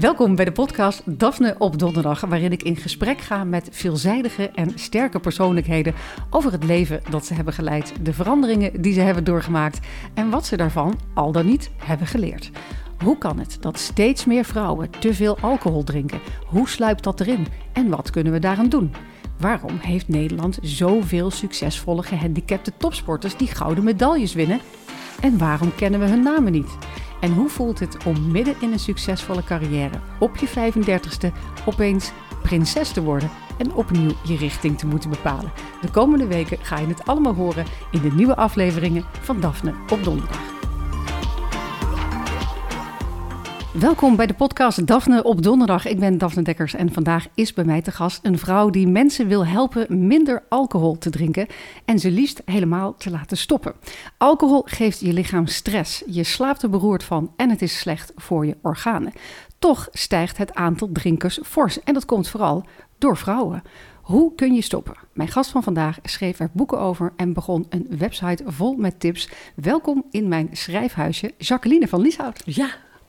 Welkom bij de podcast Daphne op Donderdag, waarin ik in gesprek ga met veelzijdige en sterke persoonlijkheden over het leven dat ze hebben geleid, de veranderingen die ze hebben doorgemaakt en wat ze daarvan al dan niet hebben geleerd. Hoe kan het dat steeds meer vrouwen te veel alcohol drinken? Hoe sluipt dat erin en wat kunnen we daaraan doen? Waarom heeft Nederland zoveel succesvolle gehandicapte topsporters die gouden medailles winnen? En waarom kennen we hun namen niet? En hoe voelt het om midden in een succesvolle carrière op je 35ste opeens prinses te worden en opnieuw je richting te moeten bepalen? De komende weken ga je het allemaal horen in de nieuwe afleveringen van Daphne op donderdag. Welkom bij de podcast Daphne op donderdag. Ik ben Daphne Dekkers en vandaag is bij mij te gast een vrouw die mensen wil helpen minder alcohol te drinken en ze liefst helemaal te laten stoppen. Alcohol geeft je lichaam stress, je slaapt er beroerd van en het is slecht voor je organen. Toch stijgt het aantal drinkers fors en dat komt vooral door vrouwen. Hoe kun je stoppen? Mijn gast van vandaag schreef er boeken over en begon een website vol met tips. Welkom in mijn schrijfhuisje, Jacqueline van Lieshout. Ja,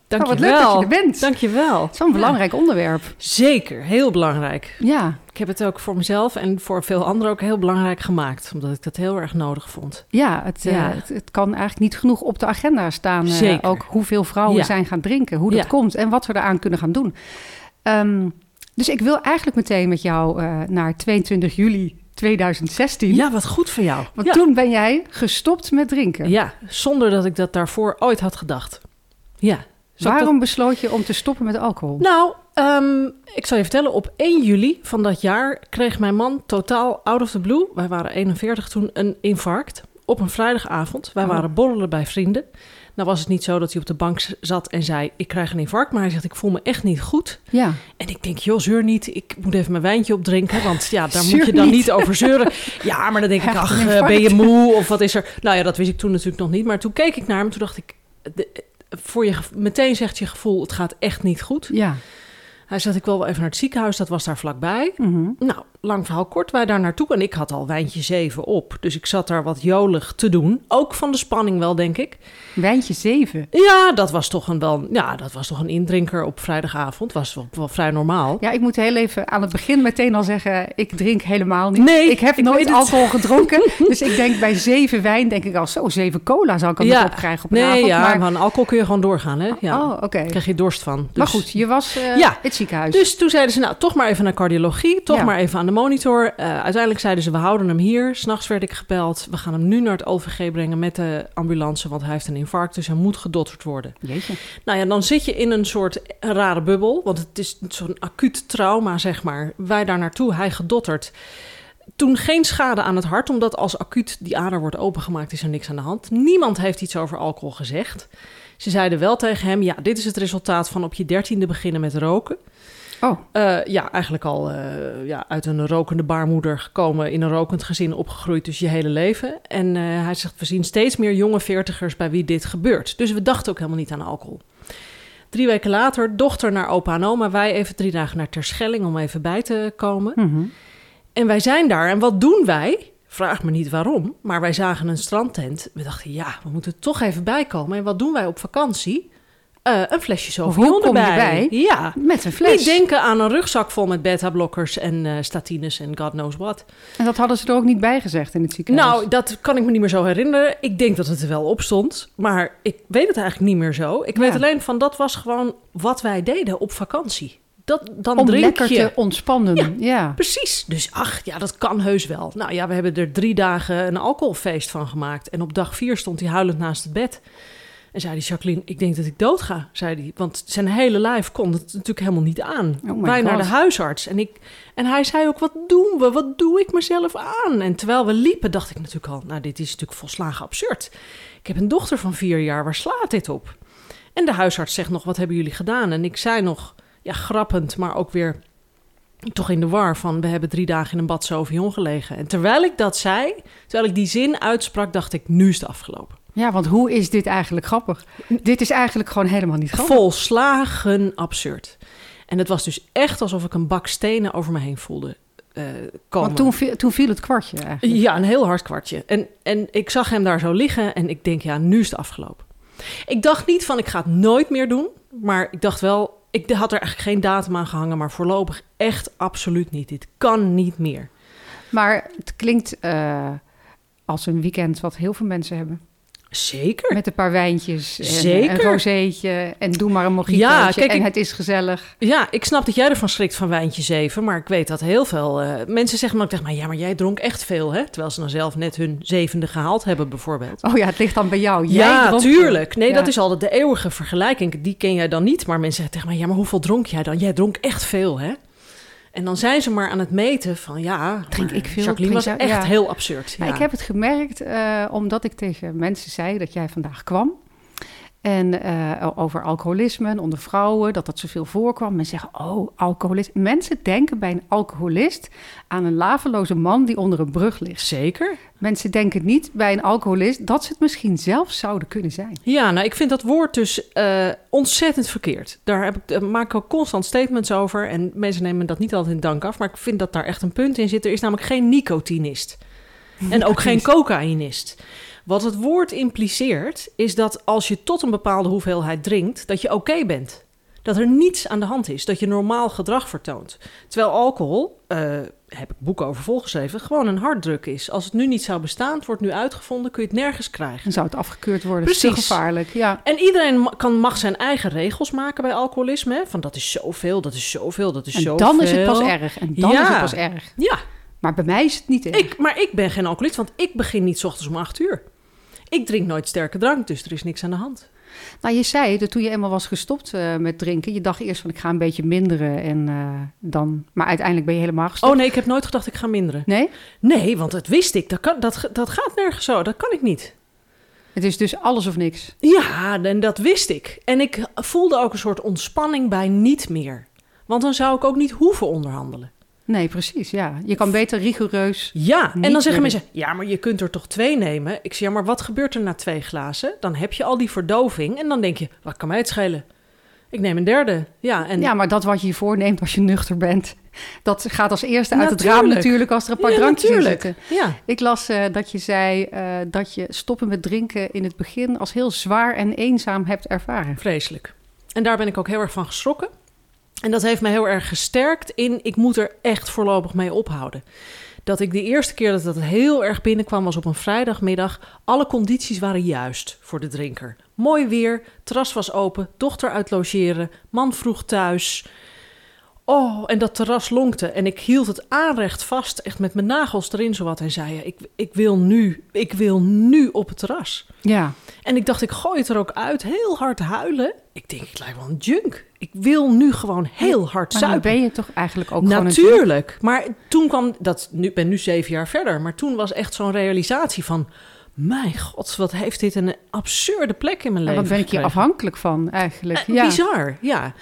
Nou, wat dankjewel. leuk dat je er bent. Dankjewel. Het is wel een belangrijk onderwerp. Zeker, heel belangrijk. Ja, Ik heb het ook voor mezelf en voor veel anderen ook heel belangrijk gemaakt. Omdat ik dat heel erg nodig vond. ja, het, eh, het, het kan eigenlijk niet genoeg op de agenda staan. Zeker. ook hoeveel vrouwen Ja. zijn gaan drinken, hoe dat komt en wat we eraan kunnen gaan doen. Ehm, dus ik wil eigenlijk meteen met jou eh, naar 22 juli 2016. Ja, wat goed voor jou. Want toen ben jij gestopt met drinken. ja, zonder dat ik dat daarvoor ooit had gedacht. Ja. Zal Waarom besloot je om te stoppen met alcohol? Nou, ehm, ik zal je vertellen. Op 1 juli van dat jaar kreeg mijn man totaal out of the blue. Wij waren 41 toen een infarct. Op een vrijdagavond. Wij Oh. waren borrelen bij vrienden. Nou was het niet zo dat hij op de bank zat en zei... ik krijg een infarct, maar hij zegt... ik voel me echt niet goed. Ja, En ik denk, joh, zeur niet. Ik moet even mijn wijntje opdrinken. Want ja, daar Zeur moet je dan niet. niet over zeuren. Ja, maar dan denk ik, ach, eh, ben je moe? Of wat is er? Nou ja, dat wist ik toen natuurlijk nog niet. Maar toen keek ik naar hem en toen dacht ik... de- voor je, meteen zegt je gevoel, het gaat echt niet goed. ja. Hij zegt, ik wil wel even naar het ziekenhuis. Dat was daar vlakbij. Mhm. Nou, lang verhaal kort, wij daar naartoe. En ik had al wijntje 7 op. Dus ik zat daar wat jolig te doen. Ook van de spanning wel, denk ik. Wijntje 7. Ja, dat was toch een, wel, ja, dat was toch een indrinker op vrijdagavond. Was wel, wel vrij normaal. Ja, ik moet heel even aan het begin meteen al zeggen, ik drink helemaal niet. Nee, ik heb ik nooit alcohol gedronken. dus ik denk bij zeven wijn, denk ik al zo, zeven cola zou ik al Ja. nog opkrijgen op een Nee, avond. ja, maar, maar aan alcohol kun je gewoon doorgaan, hè? Ja. Oh, oké. Krijg je dorst van. Dus, Maar goed, je was eh Ja. Ziekenhuis. Dus toen zeiden ze, nou, toch maar even naar cardiologie. Toch Ja. maar even aan de monitor. Eh, uiteindelijk zeiden ze, we houden hem hier. S'nachts werd ik gebeld. We gaan hem nu naar het OVG brengen met de ambulance. Want hij heeft een infarct, dus hij moet gedotterd worden. Jeetje. Nou ja, dan zit je in een soort rare bubbel. Want het is zo'n acuut trauma, zeg maar. Wij daar naartoe, hij gedotterd. Toen geen schade aan het hart, omdat als acuut die ader wordt opengemaakt, is er niks aan de hand. Niemand heeft iets over alcohol gezegd. Ze zeiden wel tegen hem: ja, dit is het resultaat van op je dertiende beginnen met roken. Oh, Eh, ja, eigenlijk al eh, ja, uit een rokende baarmoeder gekomen, in een rokend gezin opgegroeid, dus je hele leven. En eh, hij zegt: we zien steeds meer jonge veertigers bij wie dit gebeurt. Dus we dachten ook helemaal niet aan alcohol. Drie weken later, dochter naar opa en oma. Wij even drie dagen naar Terschelling om even bij te komen. mhm. En wij zijn daar. En wat doen wij? Vraag me niet waarom. Maar wij zagen een strandtent. We dachten, ja, we moeten toch even bij komen. En wat doen wij op vakantie? Eh, een flesje Sauvignon erbij. bij? Ja. met een fles. Niet denken aan een rugzak vol met beta-blokkers en eh, statines en god knows what. En dat hadden ze er ook niet bij gezegd in het ziekenhuis. Nou, dat kan ik me niet meer zo herinneren. Ik denk dat het er wel op stond. Maar ik weet het eigenlijk niet meer zo. Ik Ja. weet alleen van dat was gewoon wat wij deden op vakantie. Dat, dan om drink lekker je. te ontspannen. Ja. ja. Precies. Dus ach, ja, dat kan heus wel. Nou ja, we hebben er drie dagen een alcoholfeest van gemaakt. En op dag vier stond hij huilend naast het bed. En zei die Jacqueline, ik denk dat ik dood ga, zei hij. Want zijn hele lijf kon het natuurlijk helemaal niet aan. Oh Wij naar de huisarts. En, ik, en hij zei ook, wat doen we? Wat doe ik mezelf aan? En terwijl we liepen, dacht ik natuurlijk al... nou, dit is natuurlijk volslagen absurd. Ik heb een dochter van vier jaar, waar slaat dit op? En de huisarts zegt nog, wat hebben jullie gedaan? En ik zei nog, ja, grappend, maar ook weer toch in de war van... we hebben drie dagen in een bad Sauvignon gelegen. En terwijl ik dat zei, terwijl ik die zin uitsprak... dacht ik, nu is het afgelopen. Ja, want hoe is dit eigenlijk grappig? Dit is eigenlijk gewoon helemaal niet grappig. Volslagen absurd. En het was dus echt alsof ik een bak stenen over me heen voelde eh, komen. Want toen, viel- toen viel het kwartje eigenlijk. Ja, een heel hard kwartje. En, en ik zag hem daar zo liggen en ik denk, ja, nu is het afgelopen. Ik dacht niet van, ik ga het nooit meer doen. Maar ik dacht wel, Ik had er eigenlijk geen datum aan gehangen, maar voorlopig echt absoluut niet. Dit kan niet meer. Maar het klinkt eh, als een weekend wat heel veel mensen hebben. Zeker. Met een paar wijntjes en Zeker. een rozeetje en doe maar een mojitootje Ja, kijk, en ik- het is gezellig. Ja, ik snap dat jij ervan schrikt van wijntje zeven, maar ik weet dat heel veel eh, mensen zeggen maar tegen mij, ja, maar jij dronk echt veel, hè? Terwijl ze dan zelf net hun zevende gehaald hebben, bijvoorbeeld. Oh ja, het ligt dan bij jou. Jij ja, tuurlijk. Nee, Ja. dat is altijd de eeuwige vergelijking. Die ken jij dan niet, maar mensen zeggen tegen mij, ja, maar hoeveel dronk jij dan? Jij dronk echt veel, hè? En dan zijn ze maar aan het meten van, ja, Drink ik veel, Jacqueline was echt ja. heel absurd. Ja. ik heb het gemerkt eh, omdat ik tegen mensen zei dat jij vandaag kwam. En eh, over alcoholisme onder vrouwen, dat dat zoveel voorkwam. Mensen zeggen, oh, alcoholist. Mensen denken bij een alcoholist aan een laveloze man die onder een brug ligt. Zeker. Mensen denken niet bij een alcoholist dat ze het misschien zelf zouden kunnen zijn. Ja, nou, ik vind dat woord dus eh, ontzettend verkeerd. Daar heb ik, daar maak ik ook constant statements over. En mensen nemen dat niet altijd in dank af. Maar ik vind dat daar echt een punt in zit. Er is namelijk geen nicotinist. En ook geen cocaïnist. Wat het woord impliceert, is dat als je tot een bepaalde hoeveelheid drinkt, dat je oké bent. Dat er niets aan de hand is, dat je normaal gedrag vertoont. Terwijl alcohol, eh, heb ik boeken over volgeschreven, gewoon een harddruk is. Als het nu niet zou bestaan, het wordt nu uitgevonden, kun je het nergens krijgen. Dan zou het afgekeurd worden. Is Precies. gevaarlijk, ja. En iedereen kan, mag zijn eigen regels maken bij alcoholisme. hè. Van dat is zoveel, dat is zoveel, dat is En zoveel. dan is het pas erg. En dan Ja. is het pas erg. Ja, Maar bij mij is het niet erg. ik, maar ik ben geen alcoholist, want ik begin niet 's ochtends om acht uur. Ik drink nooit sterke drank, dus er is niks aan de hand. Nou, je zei dat toen je eenmaal was gestopt eh, met drinken, je dacht eerst van ik ga een beetje minderen en eh, dan, maar uiteindelijk ben je helemaal gestopt. Oh nee, ik heb nooit gedacht ik ga minderen. Nee? Nee, want dat wist ik. Dat, kan, dat, dat gaat nergens zo. Dat kan ik niet. Het is dus alles of niks. Ja, en dat wist ik. En ik voelde ook een soort ontspanning bij niet meer. Want dan zou ik ook niet hoeven onderhandelen. Nee, precies, ja. Je kan beter rigoureus... Ja, en dan zeggen mensen, ja, maar je kunt er toch twee nemen? Ik zeg, ja, maar wat gebeurt er na twee glazen? Dan heb je al die verdoving en dan denk je, wat kan mij het schelen? Ik neem een derde. Ja, en Ja, maar dat wat je je voorneemt als je nuchter bent, dat gaat als eerste uit het raam Natuurlijk. als er een paar Ja, drankjes in zitten. ja, Ik las eh, dat je zei eh, dat je stoppen met drinken in het begin als heel zwaar en eenzaam hebt ervaren. vreselijk. En daar ben ik ook heel erg van geschrokken. En dat heeft mij heel erg gesterkt in, ik moet er echt voorlopig mee ophouden. Dat ik de eerste keer dat dat heel erg binnenkwam was op een vrijdagmiddag. Alle condities waren juist voor de drinker. Mooi weer, terras was open, dochter uit logeren, man vroeg thuis. Oh, en dat terras lonkte. En ik hield het aanrecht vast, echt met mijn nagels erin zowat. En zei, ik, ik wil nu, ik wil nu op het terras. Ja, En ik dacht, ik gooi het er ook uit, heel hard huilen. Ik denk, ik lijk wel een junk. Ik wil nu gewoon heel hard maar zuipen. ben je toch eigenlijk ook Natuurlijk. Maar toen kwam, dat, nu ben nu zeven jaar verder, maar toen was echt zo'n realisatie van, mijn god, wat heeft dit een absurde plek in mijn leven wat ben ik hier afhankelijk van eigenlijk? Eh, ja. Bizar, ja.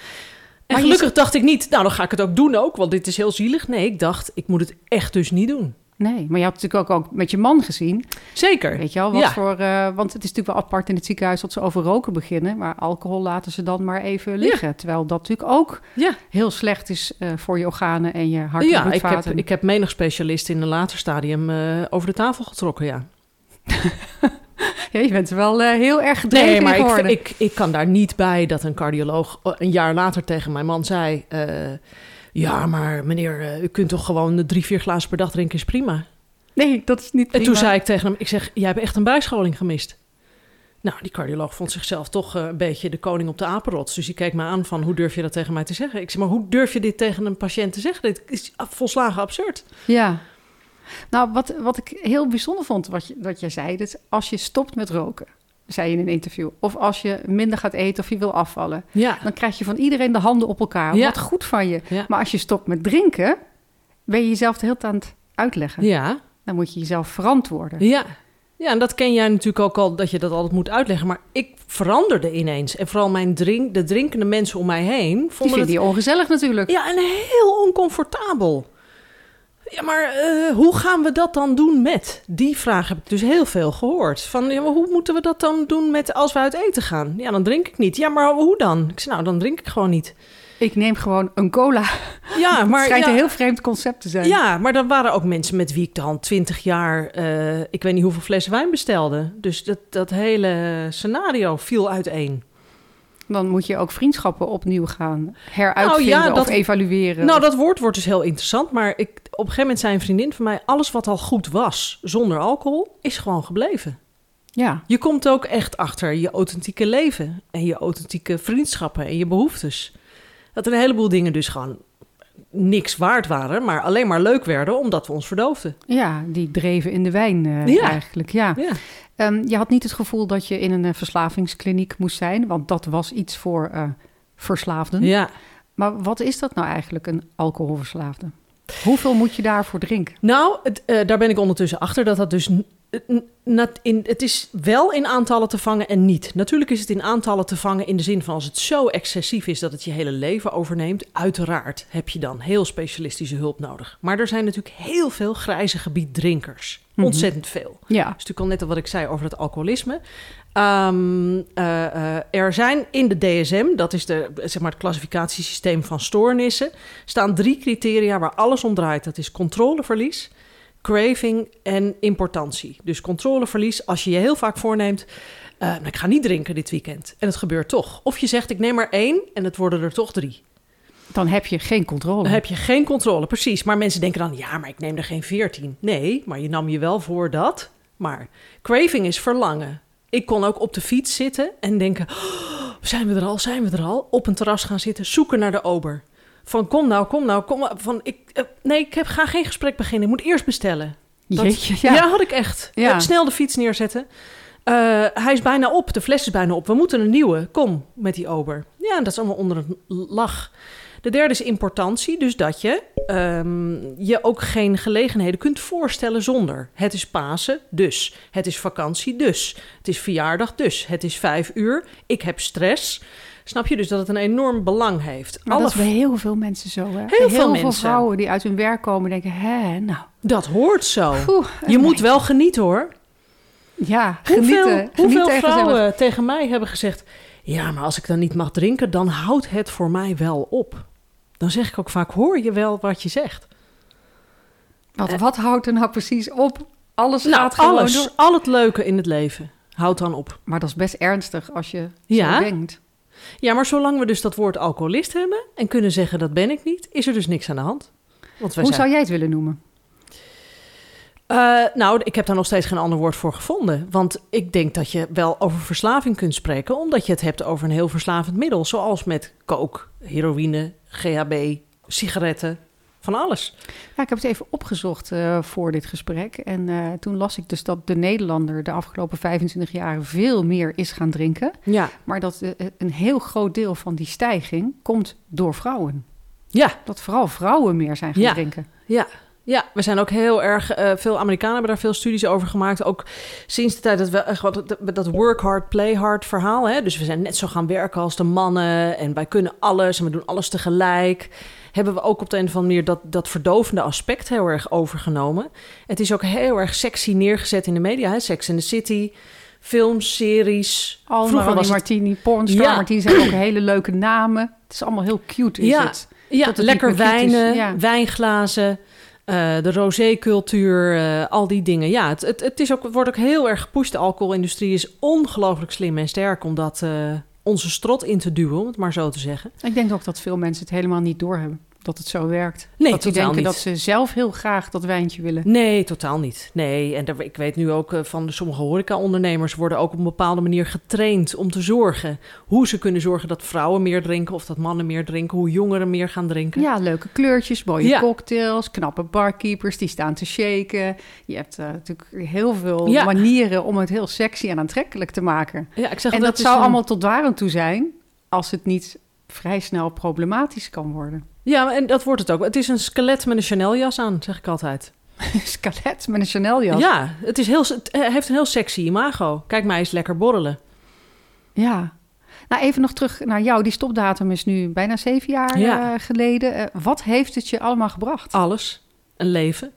En Maar je gelukkig dacht ik niet, nou dan ga ik het ook doen ook, want dit is heel zielig. Nee, ik dacht, ik moet het echt dus niet doen. Nee, maar je had natuurlijk ook, ook met je man gezien. Zeker. Weet je wel, wat Ja. voor. eh, want het is natuurlijk wel apart in het ziekenhuis dat ze over roken beginnen. Maar alcohol laten ze dan maar even liggen. Terwijl dat natuurlijk ook Ja. heel slecht is eh, voor je organen en je hart en Ja, ik heb, ik heb menig specialist in een later stadium eh, over de tafel getrokken, ja. Ja, je bent wel eh, heel erg gedreven Nee, maar ik, ik, ik kan daar niet bij dat een cardioloog eh, een jaar later tegen mijn man zei... eh, ja, maar meneer, eh, u kunt toch gewoon drie, vier glazen per dag drinken, is prima. Nee, dat is niet En toen prima. zei ik tegen hem, ik zeg, jij hebt echt een bijscholing gemist. Nou, die cardioloog vond zichzelf toch een beetje de koning op de apenrots. Dus die keek me aan van, hoe durf je dat tegen mij te zeggen? Ik zeg, maar hoe durf je dit tegen een patiënt te zeggen? Dit is volslagen absurd. Ja. Nou, wat, wat ik heel bijzonder vond, wat, je, wat jij zei, dat als je stopt met roken, zei je in een interview, of als je minder gaat eten of je wil afvallen, Ja, dan krijg je van iedereen de handen op elkaar. Ja. Wat goed van je. Ja. Maar als je stopt met drinken, ben je jezelf de hele tijd aan het uitleggen. ja, Dan moet je jezelf verantwoorden. ja. Ja, en dat ken jij natuurlijk ook al, dat je dat altijd moet uitleggen. Maar ik veranderde ineens. En vooral mijn drink, de drinkende mensen om mij heen Die vonden vinden het je ongezellig natuurlijk. Ja, en heel oncomfortabel. Ja, maar eh, hoe gaan we dat dan doen met? Die vraag heb ik dus heel veel gehoord. Van, ja, maar hoe moeten we dat dan doen met als we uit eten gaan? Ja, dan drink ik niet. Ja, maar hoe dan? Ik zei, nou, dan drink ik gewoon niet. Ik neem gewoon een cola. Ja, maar... het schijnt ja, een heel vreemd concept te zijn. Ja, maar er waren ook mensen met wie ik dan twintig jaar... eh, ik weet niet hoeveel flessen wijn bestelde. Dus dat, dat hele scenario viel uiteen. Dan moet je ook vriendschappen opnieuw gaan heruitvinden Nou ja, dat- of evalueren. Nou, dat woord wordt dus heel interessant. Maar ik, een gegeven moment zei een vriendin van mij... alles wat al goed was zonder alcohol, is gewoon gebleven. Ja, Je komt ook echt achter je authentieke leven... en je authentieke vriendschappen en je behoeftes. Dat er een heleboel dingen dus gewoon niks waard waren... maar alleen maar leuk werden omdat we ons verdoofden. ja, die dreven in de wijn eh, Ja. eigenlijk. Ja. Ja. Ehm, je had niet het gevoel dat je in een eh, verslavingskliniek moest zijn, want dat was iets voor eh, verslaafden. ja. Maar wat is dat nou eigenlijk, een alcoholverslaafde? Hoeveel moet je daarvoor drinken? Nou, het, eh, daar ben ik ondertussen achter dat dat dus... in, het is wel in aantallen te vangen en niet. Natuurlijk is het in aantallen te vangen in de zin van als het zo excessief is dat het je hele leven overneemt. Uiteraard heb je dan heel specialistische hulp nodig. Maar er zijn natuurlijk heel veel grijze gebied drinkers. Mhm. Ontzettend veel. Ja, Dat is natuurlijk al net al wat ik zei over het alcoholisme. Ehm, eh, eh, er zijn in de DSM, dat is de, zeg maar het klassificatiesysteem van stoornissen, staan drie criteria waar alles om draait. Dat is controleverlies, craving en importantie. Dus controleverlies als je je heel vaak voorneemt, eh, nou, ik ga niet drinken dit weekend. En het gebeurt toch. Of je zegt, ik neem er één en het worden er toch drie. Dan heb je geen controle. Dan heb je geen controle, precies. Maar mensen denken dan, ja, maar ik neem er geen 14. Nee, maar je nam je wel voor dat. Maar craving is verlangen. Ik kon ook op de fiets zitten en denken, "Oh, zijn we er al, zijn we er al? Op een terras gaan zitten, zoeken naar de ober. Van kom nou, kom nou, kom. Van, ik, eh, nee, ik heb, ga geen gesprek beginnen, ik moet eerst bestellen. Dat- Jeetje, Ja, ja. had ik echt. Ja. Snel de fiets neerzetten. Eh, hij is bijna op, de fles is bijna op. We moeten een nieuwe. Kom met die ober. Ja, dat is allemaal onder een lach. De derde is importantie, dus dat je ehm, je ook geen gelegenheden kunt voorstellen zonder. Het is Pasen, dus. Het is vakantie, dus. Het is verjaardag, dus. Het is vijf uur. Ik heb stress. Snap je dus dat het een enorm belang heeft? Maar Alle dat is bij heel veel mensen zo. Hè? Heel veel veel mensen. vrouwen die uit hun werk komen denken, hè, nou, Dat hoort zo. Je moet wel genieten hoor. Ja, Hoeveel, genieten. hoeveel vrouwen tegen mij hebben gezegd... ja, maar als ik dan niet mag drinken, dan houdt het voor mij wel op. Dan zeg ik ook vaak, hoor je wel wat je zegt? Wat, wat houdt er nou precies op? Alles Nou, gaat gewoon alles, door. al het leuke in het leven, houdt dan op. Maar dat is best ernstig als je Ja. zo denkt. Ja, maar zolang we dus dat woord alcoholist hebben... en kunnen zeggen, dat ben ik niet, is er dus niks aan de hand. Want wij Hoe zijn... zou jij het willen noemen? Eh, nou, ik heb daar nog steeds geen ander woord voor gevonden. Want ik denk dat je wel over verslaving kunt spreken... omdat je het hebt over een heel verslavend middel... zoals met coke, heroïne, GHB, sigaretten, van alles. Ja, ik heb het even opgezocht eh, voor dit gesprek. En eh, toen las ik dus dat de Nederlander de afgelopen 25 jaar veel meer is gaan drinken. Ja, Maar dat een heel groot deel van die stijging komt door vrouwen. ja, Dat vooral vrouwen meer zijn gaan Ja. drinken. ja. Ja, we zijn ook heel erg... eh, veel Amerikanen hebben daar veel studies over gemaakt. Ook sinds de tijd dat we... echt wat- dat, dat work hard, play hard verhaal. Hè? Dus we zijn net zo gaan werken als de mannen. En wij kunnen alles en we doen alles tegelijk. Hebben we ook op de een of andere manier dat, dat verdovende aspect heel erg overgenomen. Het is ook heel erg sexy neergezet in de media. Hè? Sex in the City, films, series. Vroeger was Ronnie het- Martini, Pornstar Ja. Martini zijn ook hele leuke namen. Het is allemaal heel cute, is Ja. het? Ja, Tot het lekker wijnen, ja. wijnglazen, eh, de rosé-cultuur, eh, al die dingen. Ja, het, het, het, is ook, wordt ook heel erg gepusht. De alcoholindustrie is ongelooflijk slim en sterk om dat eh, onze strot in te duwen, om het maar zo te zeggen. Ik denk ook dat veel mensen het helemaal niet doorhebben. Dat het zo werkt. Nee, dat ze denken niet. dat ze zelf heel graag dat wijntje willen. Nee, totaal niet. Nee, en daar, ik weet nu ook eh, van sommige horeca-ondernemers worden ook op een bepaalde manier getraind om te zorgen. Hoe ze kunnen zorgen dat vrouwen meer drinken of dat mannen meer drinken, hoe jongeren meer gaan drinken. Ja, leuke kleurtjes, mooie Ja. cocktails, knappe barkeepers die staan te shaken. Je hebt eh, natuurlijk heel veel Ja. manieren om het heel sexy en aantrekkelijk te maken. Ja, ik zeg en dat zou een- allemaal tot aan toe zijn als het niet vrij snel problematisch kan worden. Ja, en dat wordt het ook. Het is een skelet met een Chanel-jas aan, zeg ik altijd. Skelet met een Chanel-jas. Ja, het, is heel, het heeft een heel sexy imago. Kijk mij eens lekker borrelen. Ja. Nou, even nog terug naar jou. Die stopdatum is nu bijna zeven jaar Ja. eh, geleden. Eh, wat heeft het je allemaal gebracht? Alles. Een leven.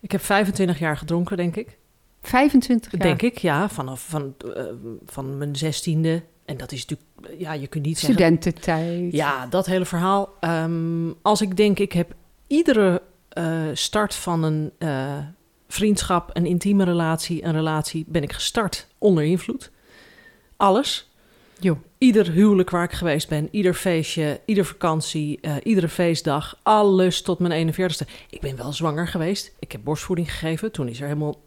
Ik heb 25 jaar gedronken, denk ik. 25 jaar. Denk ik, ja. Vanaf van, eh, van mijn zestiende. En dat is natuurlijk... Ja, je kunt niet zeggen... Studententijd. Ja, dat hele verhaal. Ehm, als ik denk, ik heb iedere eh, start van een eh, vriendschap, een intieme relatie, een relatie, ben ik gestart onder invloed. Alles. Jo. Ieder huwelijk waar ik geweest ben, ieder feestje, ieder vakantie, uh, iedere feestdag, alles tot mijn 41ste. Ik ben wel zwanger geweest. Ik heb borstvoeding gegeven. Toen is, er helemaal,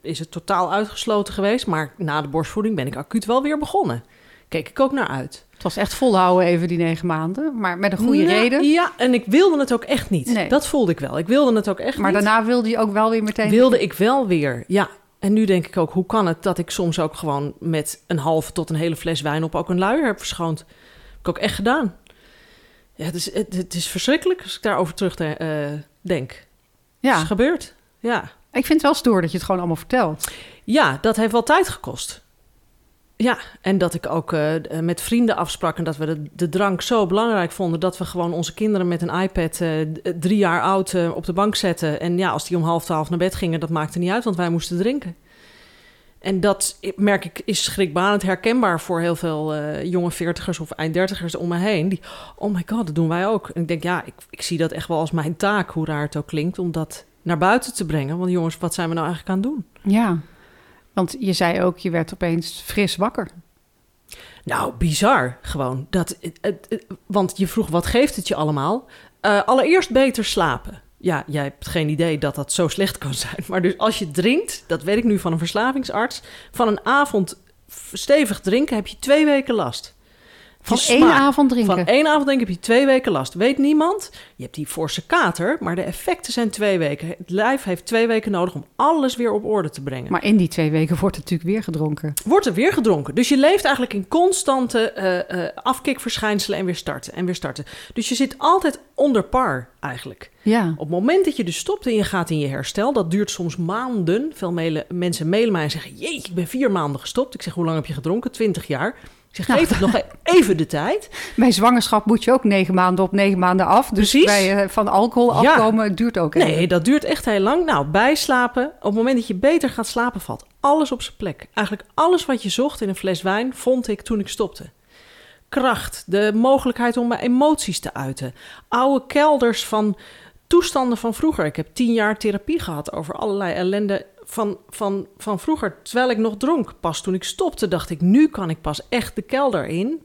is het totaal uitgesloten geweest. Maar na de borstvoeding ben ik acuut wel weer begonnen. Keek ik ook naar uit. Het was echt volhouden even die negen maanden, maar met een goede Nou, reden. Ja, en ik wilde het ook echt niet. Nee. Dat voelde ik wel. Ik wilde het ook echt Maar niet. daarna wilde je ook wel weer meteen... wilde ik wel weer, ja. En nu denk ik ook, hoe kan het dat ik soms ook gewoon met een halve tot een hele fles wijn op ook een luier heb verschoond? Heb ik ook echt gedaan. Ja, het is, het, het is verschrikkelijk als ik daarover terug eh, denk. Het Ja, is gebeurd. Ja. ik vind het wel stoer dat je het gewoon allemaal vertelt. ja, dat heeft wel tijd gekost. Ja, en dat ik ook eh, met vrienden afsprak en dat we de, drank zo belangrijk vonden dat we gewoon onze kinderen met een iPad eh, d- drie jaar oud eh, op de bank zetten. En ja, als die om half twaalf naar bed gingen, dat maakte niet uit, want wij moesten drinken. En dat merk ik is schrikbarend herkenbaar voor heel veel eh, jonge veertigers of einddertigers om me heen. Die, oh my god, dat doen wij ook. En ik denk, ja, ik, ik zie dat echt wel als mijn taak, hoe raar het ook klinkt, om dat naar buiten te brengen. Want jongens, wat zijn we nou eigenlijk aan het doen? Ja, want je zei ook, je werd opeens fris wakker. Nou, bizar gewoon. Dat, het, het- het- want je vroeg, wat geeft het je allemaal? Eh, allereerst beter slapen. Ja, jij hebt geen idee dat dat zo slecht kan zijn. Maar dus als je drinkt, dat weet ik nu van een verslavingsarts... van een avond stevig drinken heb je twee weken last. Van één smaak- avond drinken. Van één avond drinken heb je twee weken last. Weet niemand, je hebt die forse kater... maar de effecten zijn twee weken. Het lijf heeft twee weken nodig om alles weer op orde te brengen. Maar in die twee weken wordt het natuurlijk weer gedronken. Wordt er weer gedronken. Dus je leeft eigenlijk in constante eh, afkikverschijnselen en weer starten en weer starten. Dus je zit altijd onder par eigenlijk. Ja, Op het moment dat je dus stopt en je gaat in je herstel, dat duurt soms maanden. Veel mailen, mensen mailen mij en zeggen: Jeetje, ik ben vier maanden gestopt. Ik zeg: Hoe lang heb je gedronken? Twintig jaar. Ik zeg: Geef het nog e- even de tijd. bij zwangerschap moet je ook negen maanden op, negen maanden af. Dus Precies. bij, eh, van alcohol afkomen duurt ook even. Nee, dat duurt echt heel lang. Nou, bijslapen. Op het moment dat je beter gaat slapen, valt alles op zijn plek. Eigenlijk alles wat je zocht in een fles wijn, vond ik toen ik stopte. Kracht, de mogelijkheid om mijn emoties te uiten. Oude kelders van toestanden van vroeger. Ik heb tien jaar therapie gehad over allerlei ellende van, van, van vroeger, terwijl ik nog dronk. Pas toen ik stopte, dacht ik, nu kan ik pas echt de kelder in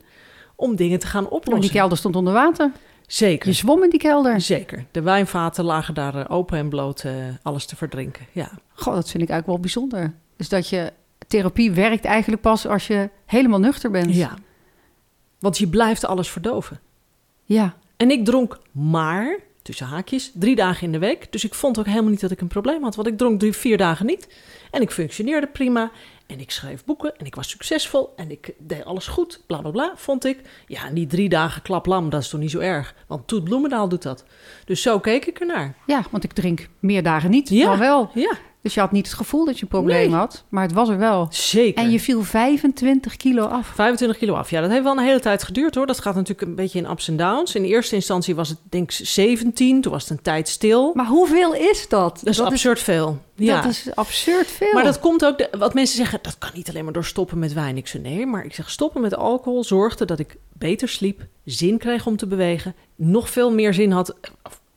om dingen te gaan Maar oplossen. die kelder stond onder water. Zeker. Je zwom in die kelder. Zeker. De wijnvaten lagen daar eh, open en bloot eh, alles te verdrinken. Ja. Goh, dat vind ik eigenlijk wel bijzonder. Dus dat je therapie werkt eigenlijk pas als je helemaal nuchter bent. ja. Want je blijft alles verdoven. Ja. En ik dronk maar, tussen haakjes, drie dagen in de week. Dus ik vond ook helemaal niet dat ik een probleem had. Want ik dronk drie, vier dagen niet. En ik functioneerde prima. En ik schreef boeken. En ik was succesvol. En ik deed alles goed. Bla bla bla, vond ik. Ja, en die drie dagen klaplam, dat is toch niet zo erg. Want Toet Bloemendaal doet dat. Dus zo keek ik ernaar. ja, want ik drink meer dagen niet, Ja. wel. Ja, Dus je had niet het gevoel dat je een probleem Nee. had, maar het was er wel. zeker. En je viel 25 kilo af. 25 kilo af. Ja, dat heeft wel een hele tijd geduurd hoor. Dat gaat natuurlijk een beetje in ups en downs. In eerste instantie was het denk ik 17. Toen was het een tijd stil. Maar hoeveel is dat? Dat is absurd veel. Ja. Dat is absurd veel. Maar dat komt ook, de- wat mensen zeggen, dat kan niet alleen maar door stoppen met wijn. Ik zeg nee, maar ik zeg stoppen met alcohol zorgde dat ik beter sliep, zin kreeg om te bewegen, nog veel meer zin had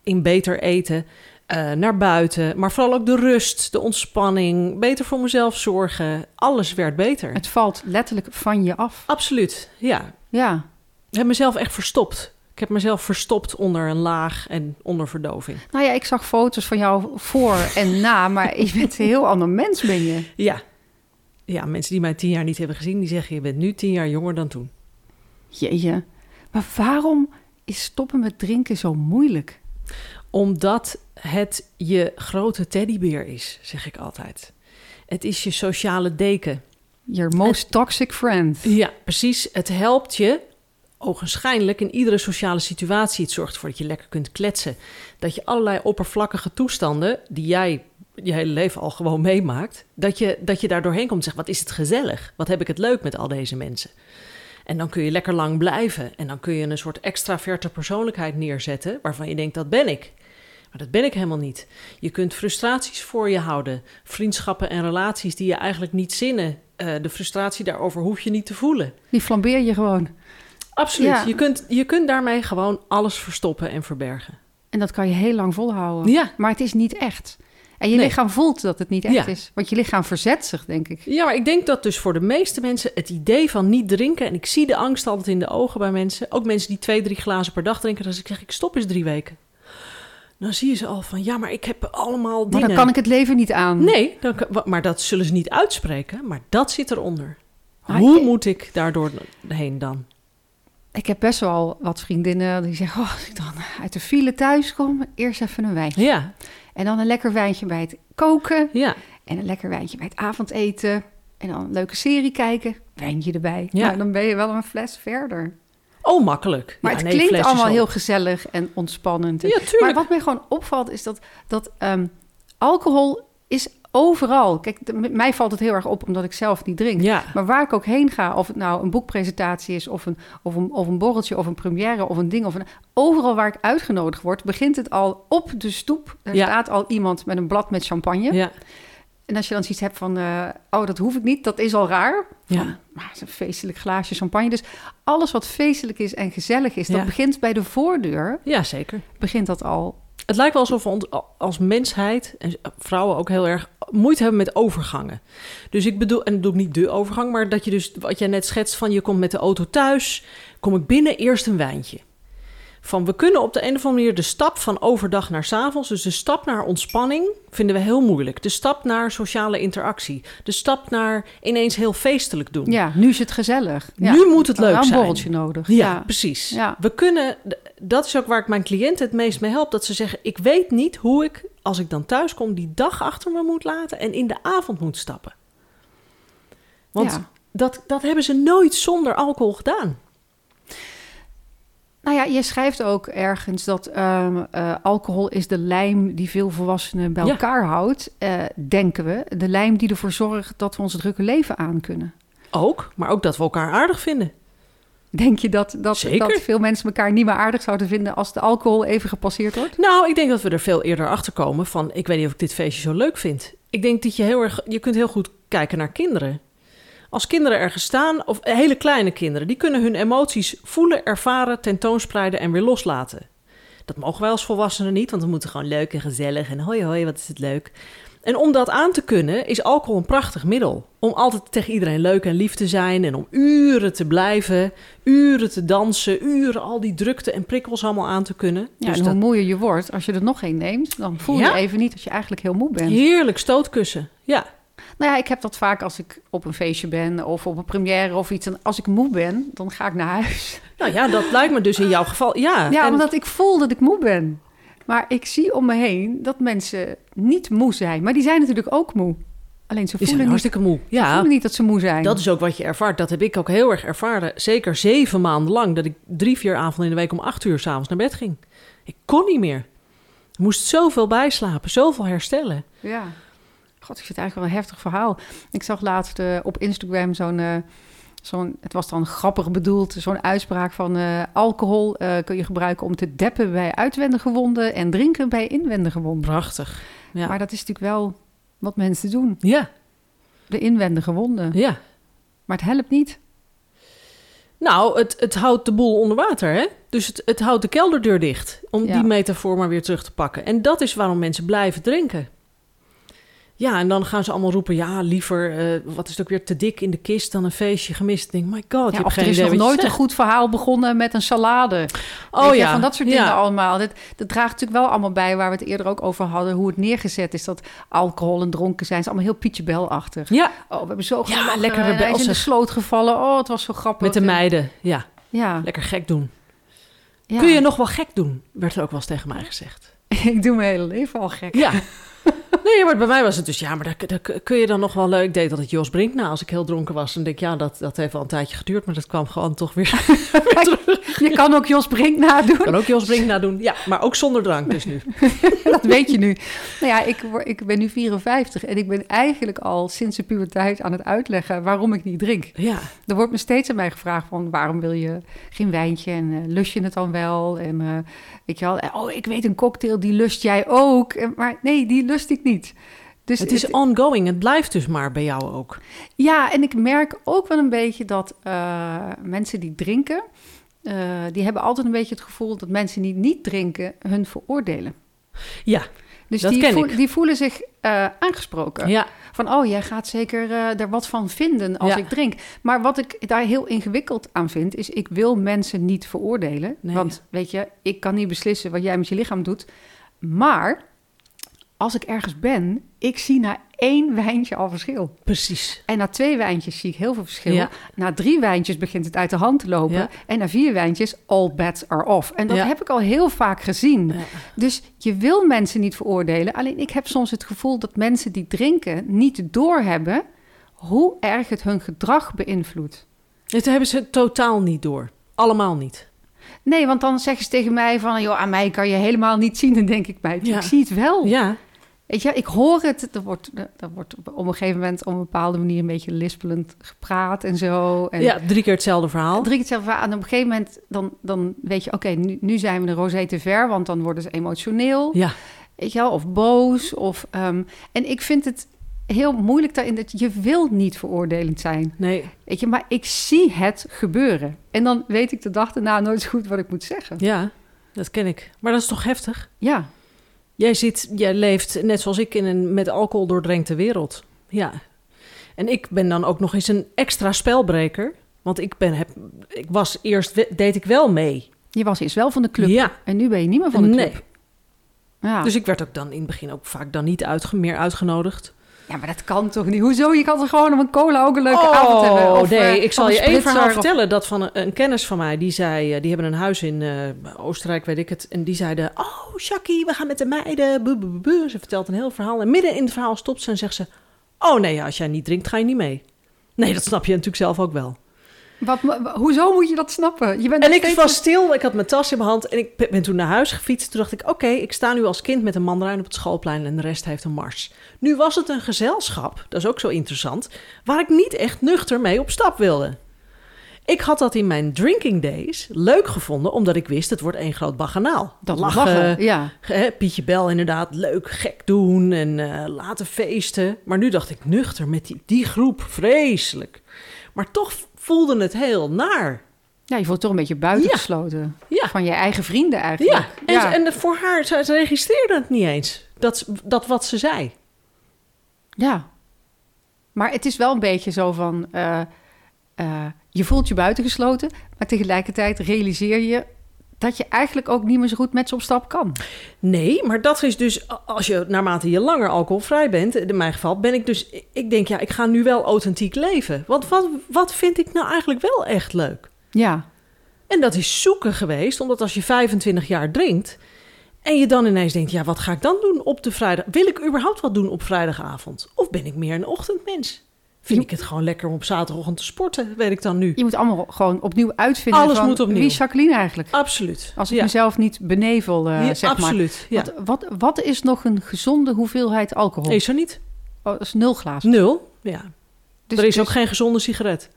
in beter eten, eh, naar buiten, maar vooral ook de rust, de ontspanning, beter voor mezelf zorgen. Alles werd beter. Het valt letterlijk van je af. Absoluut, ja. Ja. Ik heb mezelf echt verstopt. Ik heb mezelf verstopt onder een laag en onder verdoving. Nou ja, ik zag foto's van jou voor en na, maar je bent een heel ander mens ben je. Ja. Ja, mensen die mij tien jaar niet hebben gezien, die zeggen je bent nu tien jaar jonger dan toen. Jeetje. Maar waarom is stoppen met drinken zo moeilijk? Omdat het je grote teddybeer is, zeg ik altijd. Het is je sociale deken. Your most toxic friend. Ja, precies. Het helpt je, ogenschijnlijk, in iedere sociale situatie. Het zorgt ervoor dat je lekker kunt kletsen. Dat je allerlei oppervlakkige toestanden, die jij je hele leven al gewoon meemaakt, dat je, dat je daar doorheen komt en zegt, wat is het gezellig? Wat heb ik het leuk met al deze mensen? En dan kun je lekker lang blijven. En dan kun je een soort extraverte persoonlijkheid neerzetten, waarvan je denkt, dat ben ik. Maar dat ben ik helemaal niet. Je kunt frustraties voor je houden. Vriendschappen en relaties die je eigenlijk niet zinnen. Eh, de frustratie daarover hoef je niet te voelen. Die flambeer je gewoon. Absoluut. Ja. Je, kunt, je kunt daarmee gewoon alles verstoppen en verbergen. En dat kan je heel lang volhouden. Ja. Maar het is niet echt. En je Nee. lichaam voelt dat het niet echt Ja. is. Want je lichaam verzet zich, denk ik. Ja, maar ik denk dat dus voor de meeste mensen het idee van niet drinken... en ik zie de angst altijd in de ogen bij mensen... ook mensen die twee, drie glazen per dag drinken... als ik zeg, ik stop eens drie weken. Dan zie je ze al van, ja, maar ik heb allemaal Maar dingen. dan kan ik het leven niet aan. Nee, dan, maar dat zullen ze niet uitspreken. Maar dat zit eronder. Maar Hoe ik- moet ik daardoor heen dan? Ik heb best wel wat vriendinnen die zeggen... Oh, als ik dan uit de file thuis kom, eerst even een wijntje. Ja, En dan een lekker wijntje bij het koken. ja. En een lekker wijntje bij het avondeten. En dan een leuke serie kijken. Wijntje erbij. Ja. Nou, dan ben je wel een fles verder. Oh, makkelijk. Maar Ja, het nee, klinkt allemaal heel gezellig en ontspannend. Ja, Maar tuurlijk. wat mij gewoon opvalt is dat, dat ehm, alcohol is overal. Kijk, mij valt het heel erg op omdat ik zelf niet drink. Ja, Maar waar ik ook heen ga, of het nou een boekpresentatie is, of een, of een, of een borreltje, of een première, of een ding, of een, overal waar ik uitgenodigd word, begint het al op de stoep. Er Ja. staat al iemand met een blad met champagne. ja, En als je dan zoiets hebt van, eh, oh, dat hoef ik niet, dat is al raar. ja. Maar het is een feestelijk glaasje champagne. Dus alles wat feestelijk is en gezellig is, dat begint bij de voordeur, ja, zeker. begint dat al. Het lijkt wel alsof we ons als mensheid, en vrouwen ook heel erg, moeite hebben met overgangen. Dus ik bedoel, en dat doe ik niet de overgang, maar dat je dus, wat jij net schetst van je komt met de auto thuis, kom ik binnen, eerst een wijntje. Van we kunnen op de een of andere manier de stap van overdag naar 's avonds, dus de stap naar ontspanning, vinden we heel moeilijk. De stap naar sociale interactie, de stap naar ineens heel feestelijk doen. Ja, nu is het gezellig. Ja. Nu moet het leuk Wel een zijn. borreltje nodig. Ja, precies. Ja. We kunnen, dat is ook waar ik mijn cliënten het meest mee help. Dat ze zeggen: Ik weet niet hoe ik, als ik dan thuis kom, die dag achter me moet laten en in de avond moet stappen. Want dat, dat hebben ze nooit zonder alcohol gedaan. Nou ja, je schrijft ook ergens dat ehm, eh, alcohol is de lijm die veel volwassenen bij Ja. elkaar houdt, eh, denken we. De lijm die ervoor zorgt dat we ons drukke leven aan kunnen. Ook, maar ook dat we elkaar aardig vinden. Denk je dat, dat, dat veel mensen elkaar niet meer aardig zouden vinden als de alcohol even gepasseerd wordt? Nou, ik denk dat we er veel eerder achter komen van: Ik weet niet of ik dit feestje zo leuk vind. Ik denk dat je heel erg, je kunt heel goed kijken naar kinderen. Als kinderen ergens staan, of hele kleine kinderen, die kunnen hun emoties voelen, ervaren, tentoonspreiden en weer loslaten. Dat mogen wij als volwassenen niet, want we moeten gewoon leuk en gezellig en hoi hoi, wat is het leuk. En om dat aan te kunnen, is alcohol een prachtig middel. Om altijd tegen iedereen leuk en lief te zijn en om uren te blijven, uren te dansen, uren al die drukte en prikkels allemaal aan te kunnen. Ja, Dus en dat hoe moeier je wordt, als je er nog één neemt, dan voel je Ja. even niet dat je eigenlijk heel moe bent. heerlijk stootkussen. Ja, Nou ja, ik heb dat vaak als ik op een feestje ben of op een première of iets. En als ik moe ben, dan ga ik naar huis. nou ja, dat lijkt me dus in jouw geval. Ja, Ja, en- omdat ik voel dat ik moe ben. Maar ik zie om me heen dat mensen niet moe zijn. Maar die zijn natuurlijk ook moe. Alleen ze voelen, niet, hartstikke moe. ze Ja, voelen niet dat ze moe zijn. dat is ook wat je ervaart. Dat heb ik ook heel erg ervaren. Zeker zeven maanden lang. Dat ik drie, vier avonden in de week om acht uur s'avonds naar bed ging. Ik kon niet meer. Ik moest zoveel bijslapen, zoveel herstellen. Ja. God, ik vind het eigenlijk wel een heftig verhaal. Ik zag laatst eh, op Instagram zo'n... eh, zo'n, het was dan grappig bedoeld, zo'n uitspraak van eh, alcohol kun je gebruiken om te deppen bij uitwendige wonden en drinken bij inwendige wonden. Prachtig. Ja. Maar dat is natuurlijk wel wat mensen doen, ja, de inwendige wonden. ja. Maar het helpt niet. Nou, het, het houdt de boel onder water, hè? Dus het, het houdt de kelderdeur dicht. Om Ja. die metafoor maar weer terug te pakken. En dat is waarom mensen blijven drinken. Ja, en dan gaan ze allemaal roepen... ja, liever, eh, wat is het ook weer, te dik in de kist dan een feestje gemist. Ik denk, my god, je hebt geen er is nog nooit een goed verhaal begonnen met een salade. Oh ja, van dat soort ja. dingen allemaal. Dat, dat draagt natuurlijk wel allemaal bij waar we het eerder ook over hadden. Hoe het neergezet is dat alcohol en dronken zijn. Is allemaal heel Pietje Bel-achtig. Ja, Oh, we hebben zo Ja, gelachen. lekker En hij is in de sloot gevallen. Oh, het was zo grappig. met de En- meiden. Ja, Ja, lekker gek doen. ja. Kun je nog wel gek doen? Werd er ook wel eens tegen mij gezegd. Ik doe mijn hele leven al gek. Ja. Nee, maar bij mij was het dus, ja, maar daar, daar kun je dan nog wel leuk. Ik deed dat het Jos Brink na als ik heel dronken was. Dan denk ik, ja, dat, dat heeft wel een tijdje geduurd, maar dat kwam gewoon toch weer. Je kan ook Jos Brink nadoen. kan ook Jos Brink nadoen. Ja, maar ook zonder drank dus nu. Dat weet je nu. Nou ja, ik, ik ben nu 54 en ik ben eigenlijk al sinds de puberteit aan het uitleggen waarom ik niet drink. Ja, Er wordt me steeds aan mij gevraagd van waarom wil je geen wijntje en eh, lust je het dan wel? En eh, weet je wel, eh, oh ik weet een cocktail die lust jij ook. En, maar nee, die lust ik niet. Dus het is ongoing. Het blijft dus maar bij jou ook. Ja, en ik merk ook wel een beetje dat eh, mensen die drinken, eh, die hebben altijd een beetje het gevoel dat mensen die niet drinken hun veroordelen. Ja, Dus Dat die, ken voel- ik. die voelen zich eh, aangesproken. Ja, Van, oh, jij gaat zeker eh, er wat van vinden als Ja. ik drink. Maar wat ik daar heel ingewikkeld aan vind, is ik wil mensen niet veroordelen. Nee. Want weet je, ik kan niet beslissen wat jij met je lichaam doet. Maar als ik ergens ben, ik zie na één wijntje al verschil. precies. En na twee wijntjes zie ik heel veel verschil. Ja. Na drie wijntjes begint het uit de hand te lopen. Ja. En na vier wijntjes, all bets are off. En dat Ja. heb ik al heel vaak gezien. Dus je wil mensen niet veroordelen. Alleen ik heb soms het gevoel dat mensen die drinken niet doorhebben hoe erg het hun gedrag beïnvloedt. Dit hebben ze totaal niet door. Allemaal niet. Nee, want dan zeggen ze tegen mij van... joh, aan mij kan je helemaal niet zien. Dan denk ik bij, Ja. ik zie het wel. Ja, Weet je, ik hoor het. Er wordt, er wordt op een gegeven moment op een bepaalde manier... een beetje lispelend gepraat en zo. En ja drie keer hetzelfde verhaal. Drie keer hetzelfde verhaal. En op een gegeven moment dan, dan weet je... oké, nu, nu zijn we de rosé te ver... want dan worden ze emotioneel. Ja, Weet je wel, of boos. Of, ehm, en ik vind het heel moeilijk daarin dat je wil niet veroordelend zijn. nee. Weet je, maar ik zie het gebeuren. En dan weet ik de dag daarna nooit zo goed wat ik moet zeggen. Ja, dat ken ik. Maar dat is toch heftig? Ja, Jij, zit, jij leeft net zoals ik in een met alcohol doordrenkte wereld. Ja. En ik ben dan ook nog eens een extra spelbreker. Want ik, ben, heb, ik was eerst, deed ik wel mee. je was eerst wel van de club. Ja. En nu ben je niet meer van de club. Nee. Ja. Dus ik werd ook dan in het begin ook vaak dan niet uitge, meer uitgenodigd. Ja, maar dat kan toch niet? Hoezo? Je kan toch gewoon om een cola ook een leuke avond hebben? Oh, nee, eh, ik zal je één verhaal of- vertellen. Dat van een, een kennis van mij, die zei... eh, die hebben een huis in eh, Oostenrijk, weet ik het. En die zeiden... Oh, Shaki, we gaan met de meiden. Ze vertelt een heel verhaal. En midden in het verhaal stopt ze en zegt ze... Oh nee, als jij niet drinkt, ga je niet mee. Nee, dat snap je natuurlijk zelf ook wel. Wat, hoezo moet je dat snappen? Je bent En ik steeds- was stil, ik had mijn tas in mijn hand en ik ben- toen naar huis gefietst. Toen dacht ik, oké, ik sta nu als kind met een mandarijn op het schoolplein en de rest heeft een mars. Nu was het een gezelschap, dat is ook zo interessant, waar ik niet echt nuchter mee op stap wilde. Ik had dat in mijn drinking days leuk gevonden, omdat ik wist, het wordt één groot baganaal. Dat lachen, lachen. Ja. hè, Pietje Bel inderdaad, leuk, gek doen en eh, laten feesten. Maar nu dacht ik, nuchter met die, die groep, vreselijk. Maar toch voelde het heel naar. ja, je voelt toch een beetje buitengesloten. Ja. Van je eigen vrienden eigenlijk. Ja, en, en voor haar, ze, ze registreerde het niet eens. Dat, dat wat ze zei. Ja. Maar het is wel een beetje zo van... eh, eh, je voelt je buitengesloten, maar tegelijkertijd realiseer je... dat je eigenlijk ook niet meer zo goed met ze op stap kan. Nee, maar dat is dus, als je naarmate je langer alcoholvrij bent, in mijn geval, ben ik dus, ik denk ja, ik ga nu wel authentiek leven. Want wat, wat vind ik nou eigenlijk wel echt leuk? Ja. En dat is zoeken geweest, omdat als je 25 jaar drinkt en je dan ineens denkt, ja, wat ga ik dan doen op de vrijdag? Wil ik überhaupt wat doen op vrijdagavond? Of ben ik meer een ochtendmens? Vind ik het gewoon lekker om op zaterdagochtend te sporten, weet ik dan nu. Je moet allemaal gewoon opnieuw uitvinden Alles van... moet opnieuw. Wie is Jacqueline eigenlijk? Absoluut. Als ik ja. mezelf niet benevel, eh, Ja, zeg maar. absoluut. Ja. Wat, wat, wat is nog een gezonde hoeveelheid alcohol? Is er niet? Oh, dat is nul glazen. Nul. Ja. Dus, er is dus- ook geen gezonde sigaret.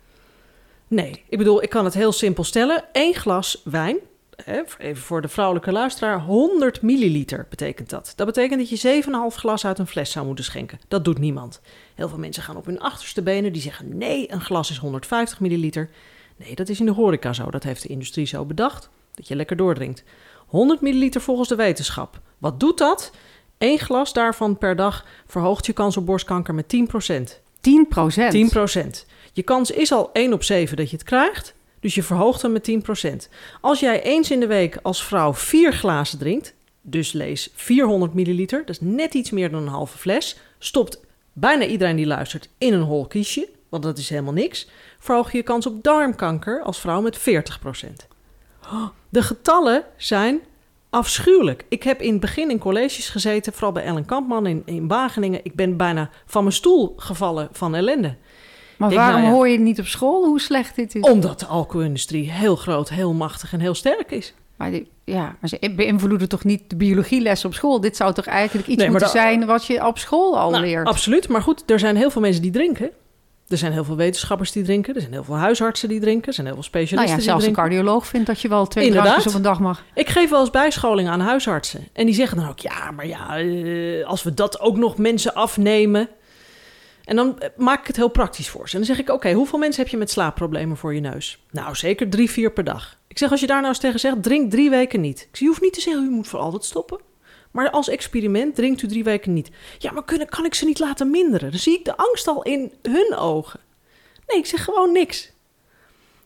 Nee, ik bedoel, ik kan het heel simpel stellen. Eén glas wijn, even voor de vrouwelijke luisteraar, 100 milliliter betekent dat. Dat betekent dat je 7,5 glas uit een fles zou moeten schenken. Dat doet niemand. Heel veel mensen gaan op hun achterste benen, die zeggen nee, een glas is 150 milliliter. Nee, dat is in de horeca zo. Dat heeft de industrie zo bedacht, dat je lekker doordrinkt. 100 milliliter volgens de wetenschap. Wat doet dat? Eén glas daarvan per dag verhoogt je kans op borstkanker met 10% 10 procent. 10% Je kans is al 1 op 7 dat je het krijgt. Dus je verhoogt hem met 10% Als jij eens in de week als vrouw vier glazen drinkt, dus lees 400 milliliter, dat is net iets meer dan een halve fles, stopt bijna iedereen die luistert in een hol kiesje, want dat is helemaal niks, verhoog je je kans op darmkanker als vrouw met 40% De getallen zijn afschuwelijk. Ik heb in het begin in colleges gezeten, vooral bij Ellen Kampman in, in Wageningen. Ik ben bijna van mijn stoel gevallen van ellende. Maar Denk, waarom nou ja. hoor je niet op school hoe slecht dit is? Omdat de alcoholindustrie heel groot, heel machtig en heel sterk is. Maar, die- ja, maar ze beïnvloeden toch niet de biologieles op school? Dit zou toch eigenlijk iets Nee, moeten dat- zijn wat je op school al Nou, leert? absoluut, maar goed, er zijn heel veel mensen die drinken. Er zijn heel veel wetenschappers die drinken. Er zijn heel veel huisartsen die drinken. Er zijn heel veel nou specialisten ja, zelfs die een cardioloog vindt dat je wel twee drankjes op een dag mag. Ik geef wel eens bijscholing aan huisartsen. En die zeggen dan ook, ja, maar ja, eh, als we dat ook nog mensen afnemen... En dan eh, maak ik het heel praktisch voor ze. En dan zeg ik, oké, hoeveel mensen heb je met slaapproblemen voor je neus? Nou, zeker drie, vier per dag. Ik zeg, als je daar nou eens tegen zegt, drink drie weken niet. Ik zeg, je hoeft niet te zeggen, u moet voor altijd stoppen. Maar als experiment drinkt u drie weken niet. Ja, maar kunnen, kan ik ze niet laten minderen? Dan zie ik de angst al in hun ogen. Nee, ik zeg gewoon niks.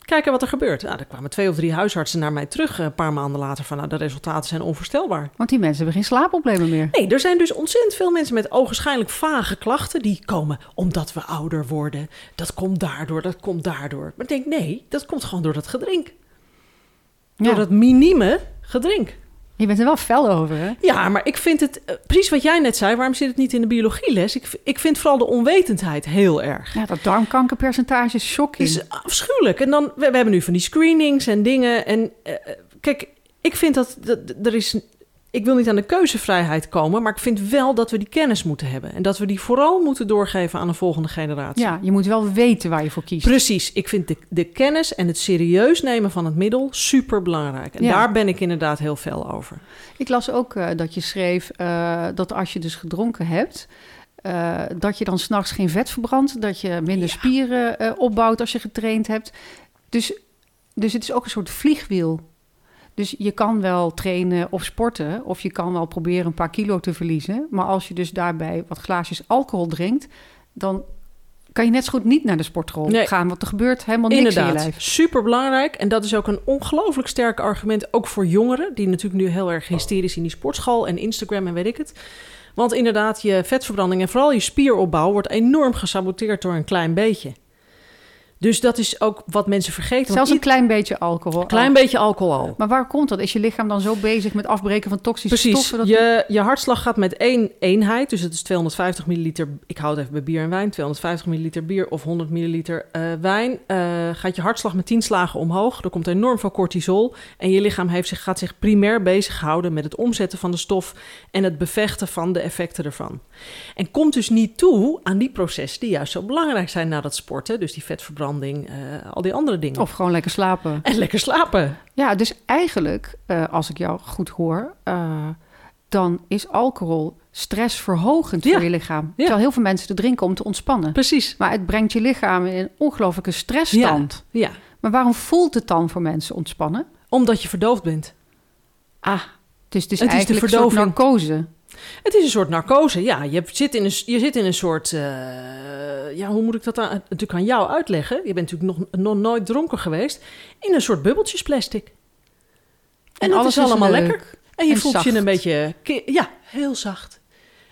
Kijken wat er gebeurt. Nou, er kwamen twee of drie huisartsen naar mij terug eh, een paar maanden later van nou, de resultaten zijn onvoorstelbaar. Want die mensen hebben geen slaapproblemen meer. Nee, er zijn dus ontzettend veel mensen met ogenschijnlijk vage klachten die komen omdat we ouder worden. Dat komt daardoor, dat komt daardoor. Maar ik denk nee, dat komt gewoon door dat gedrink. Door Ja. dat minieme gedrink. Je bent er wel fel over, hè? Ja, maar ik vind het, eh, precies wat jij net zei, waarom zit het niet in de biologieles? Ik, ik vind vooral de onwetendheid heel erg. Ja, dat darmkankerpercentage is shocking. is afschuwelijk. En dan, we, we hebben nu van die screenings en dingen. En eh, eh, kijk, ik vind dat, dat er is. Ik wil niet aan de keuzevrijheid komen, maar ik vind wel dat we die kennis moeten hebben. En dat we die vooral moeten doorgeven aan de volgende generatie. ja, je moet wel weten waar je voor kiest. Precies. Ik vind de, de kennis en het serieus nemen van het middel super belangrijk. En Ja. daar ben ik inderdaad heel fel over. Ik las ook eh, dat je schreef eh, dat als je dus gedronken hebt, eh, dat je dan s'nachts geen vet verbrandt, dat je minder Ja. spieren opbouwt als je getraind hebt. Dus, dus het is ook een soort vliegwiel. Dus je kan wel trainen of sporten, of je kan wel proberen een paar kilo te verliezen. Maar als je dus daarbij wat glaasjes alcohol drinkt, dan kan je net zo goed niet naar de sportschool Nee. gaan, want er gebeurt helemaal niks in je lijf. super belangrijk. En dat is ook een ongelooflijk sterk argument, ook voor jongeren, die natuurlijk nu heel erg hysterisch in die sportschool en Instagram en weet ik het. Want inderdaad, je vetverbranding en vooral je spieropbouw wordt enorm gesaboteerd door een klein beetje. Dus dat is ook wat mensen vergeten. Zelfs een klein beetje alcohol. klein beetje alcohol. Maar waar komt dat? Is je lichaam dan zo bezig met afbreken van toxische Precies. stoffen? Dat... Je, je hartslag gaat met één eenheid. Dus het is 250 milliliter. Ik hou het even bij bier en wijn. 250 milliliter bier of 100 milliliter eh, wijn. eh, gaat je hartslag met 10 slagen omhoog. Er komt enorm veel cortisol. En je lichaam heeft zich, gaat zich primair bezighouden met het omzetten van de stof. En het bevechten van de effecten ervan. En komt dus niet toe aan die processen die juist zo belangrijk zijn na dat sporten. Dus die vetverbranding, eh, al die andere dingen. Of gewoon lekker slapen. En lekker slapen. Ja, dus eigenlijk, eh, als ik jou goed hoor, eh, dan is alcohol stressverhogend Ja. voor je lichaam. Terwijl heel veel mensen het drinken om te ontspannen. Precies. Maar het brengt je lichaam in een ongelofelijke stressstand. Ja. Maar waarom voelt het dan voor mensen ontspannen? Omdat je verdoofd bent. Ah, dus het is Het is de eigenlijk een soort verdoving. narcose. Het is een soort narcose. Ja, je zit in een, je zit in een soort. eh, ja, hoe moet ik dat aan, natuurlijk aan jou uitleggen? Je bent natuurlijk nog, nog nooit dronken geweest. In een soort bubbeltjesplastic. En, alles is allemaal leuk. lekker. En je en voelt zacht. je een beetje. Ja, heel zacht.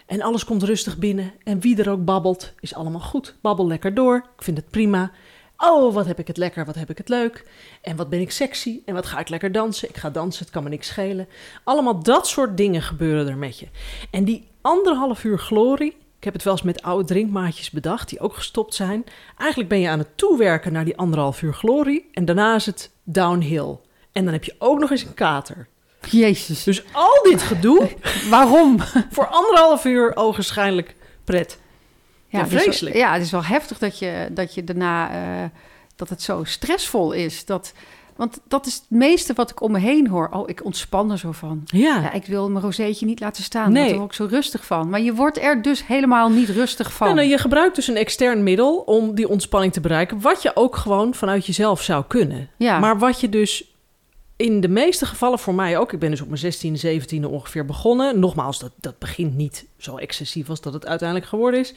En alles komt rustig binnen. En wie er ook babbelt, is allemaal goed. Babbel lekker door. Ik vind het prima. Oh, wat heb ik het lekker, wat heb ik het leuk. En wat ben ik sexy. En wat ga ik lekker dansen. Ik ga dansen, het kan me niks schelen. Allemaal dat soort dingen gebeuren er met je. En die anderhalf uur glorie... Ik heb het wel eens met oude drinkmaatjes bedacht... die ook gestopt zijn. Eigenlijk ben je aan het toewerken naar die anderhalf uur glorie... en daarna is het downhill. En dan heb je ook nog eens een kater. Jezus, Dus al dit gedoe waarom? voor anderhalf uur ogenschijnlijk pret. Ja, het is wel- vreselijk. ja, het is wel heftig dat je, dat je daarna... eh, dat het zo stressvol is. Dat, want dat is het meeste wat ik om me heen hoor. Oh, ik ontspan er zo van. Ja, Ja, ik wil mijn rozeetje niet laten staan. Nee. Daar word ik zo rustig van. Maar je wordt er dus helemaal niet rustig van. Nou, je gebruikt dus een extern middel om die ontspanning te bereiken... wat je ook gewoon vanuit jezelf zou kunnen. Ja. Maar wat je dus in de meeste gevallen voor mij ook... ik ben dus op mijn 16e, 17e ongeveer begonnen. Nogmaals, dat, dat begint niet zo excessief als dat het uiteindelijk geworden is.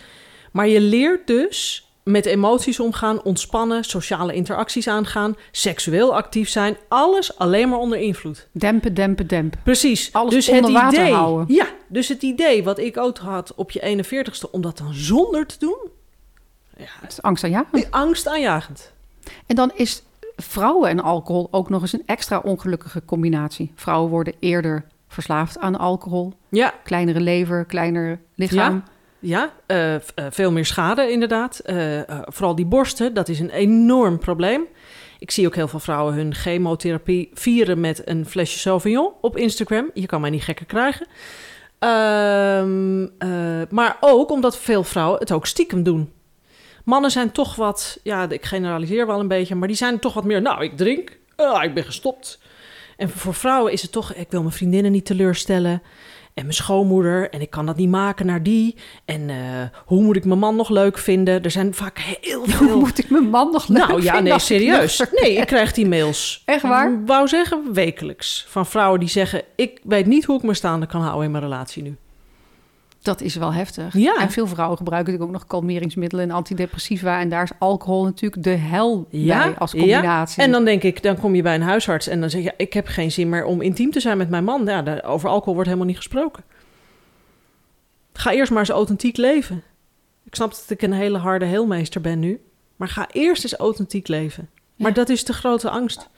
Maar je leert dus met emoties omgaan, ontspannen... sociale interacties aangaan, seksueel actief zijn. Alles alleen maar onder invloed. Dempen, dempen, dempen. Precies. Alles dus onder het water idee, houden. Ja, dus het idee wat ik ook had op je 41ste... om dat dan zonder te doen... Ja, Het is angst aan ja. angstaanjagend. En dan is vrouwen en alcohol ook nog eens een extra ongelukkige combinatie. Vrouwen worden eerder verslaafd aan alcohol. Ja, Kleinere lever, kleiner lichaam. Ja, eh, v- eh, veel meer schade inderdaad. Eh, eh, vooral die borsten, dat is een enorm probleem. Ik zie ook heel veel vrouwen hun chemotherapie vieren met een flesje Sauvignon op Instagram. Je kan mij niet gekker krijgen. Ehm, eh, maar ook omdat veel vrouwen het ook stiekem doen. Mannen zijn toch wat, ja, ik generaliseer wel een beetje, maar die zijn toch wat meer, nou, ik drink, ah, ik ben gestopt. En voor vrouwen is het toch, ik wil mijn vriendinnen niet teleurstellen. En mijn schoonmoeder. En ik kan dat niet maken naar die. En eh, hoe moet ik mijn man nog leuk vinden? Er zijn vaak heel Hoe veel... moet ik mijn man nog leuk Nou ja, vinden nee, als ik serieus. Nee, ik krijg die mails. Echt waar? Ik wou zeggen wekelijks. Van vrouwen die zeggen... ik weet niet hoe ik me staande kan houden in mijn relatie nu. Dat is wel heftig. Ja. En veel vrouwen gebruiken natuurlijk ook nog kalmeringsmiddelen en antidepressiva. En daar is alcohol natuurlijk de hel bij als combinatie. En dan denk ik, dan kom je bij een huisarts en dan zeg je... ik heb geen zin meer om intiem te zijn met mijn man. Ja, daar- over alcohol wordt helemaal niet gesproken. Ga eerst maar eens authentiek leven. Ik snap dat ik een hele harde heelmeester ben nu. Maar ga eerst eens authentiek leven. Maar Ja. dat is de grote angst.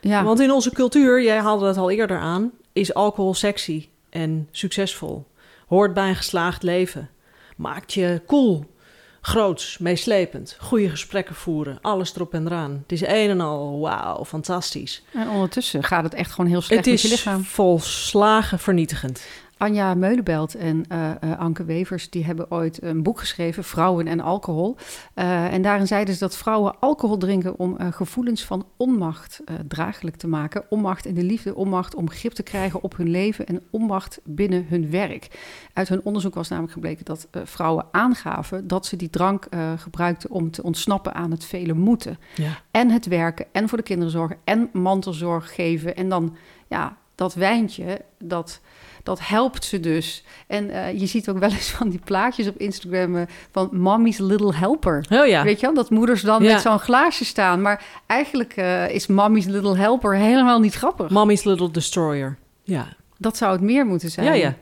ja. Want in onze cultuur, jij haalde dat al eerder aan... is alcohol sexy en succesvol. Hoort bij een geslaagd leven. Maakt je cool, groots, meeslepend. Goede gesprekken voeren, alles erop en eraan. Het is een en al, wauw, fantastisch. En ondertussen gaat het echt gewoon heel slecht Het met je is lichaam. volslagen vernietigend. Anja Meulenbelt en eh, eh, Anke Wevers die hebben ooit een boek geschreven, Vrouwen en Alcohol. Eh, en daarin zeiden ze dat vrouwen alcohol drinken om gevoelens van onmacht draaglijk te maken. Onmacht in de liefde, onmacht om grip te krijgen op hun leven en onmacht binnen hun werk. Uit hun onderzoek was namelijk gebleken dat vrouwen aangaven dat ze die drank gebruikten om te ontsnappen aan het vele moeten. Ja. En het werken en voor de kinderen zorgen en mantelzorg geven. En dan, ja, dat wijntje, dat, dat helpt ze dus. En eh, je ziet ook wel eens van die plaatjes op Instagram eh, van Mommy's Little Helper. Oh ja. Weet je wel, dat moeders dan Ja. met zo'n glaasje staan. Maar eigenlijk eh, is Mommy's Little Helper helemaal niet grappig. Mommy's Little Destroyer. Ja. dat zou het meer moeten zijn. Ja, ja.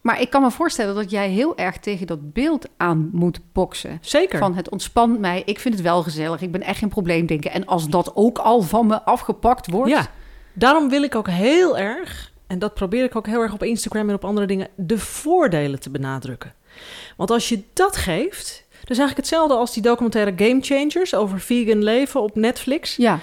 Maar ik kan me voorstellen dat jij heel erg tegen dat beeld aan moet boksen. Zeker. Van het ontspant mij, ik vind het wel gezellig, ik ben echt geen probleemdenker. En als dat ook al van me afgepakt wordt, Ja. Daarom wil ik ook heel erg, en dat probeer ik ook heel erg op Instagram en op andere dingen, de voordelen te benadrukken. Want als je dat geeft, dat is eigenlijk hetzelfde als die documentaire Game Changers over vegan leven op Netflix. ja,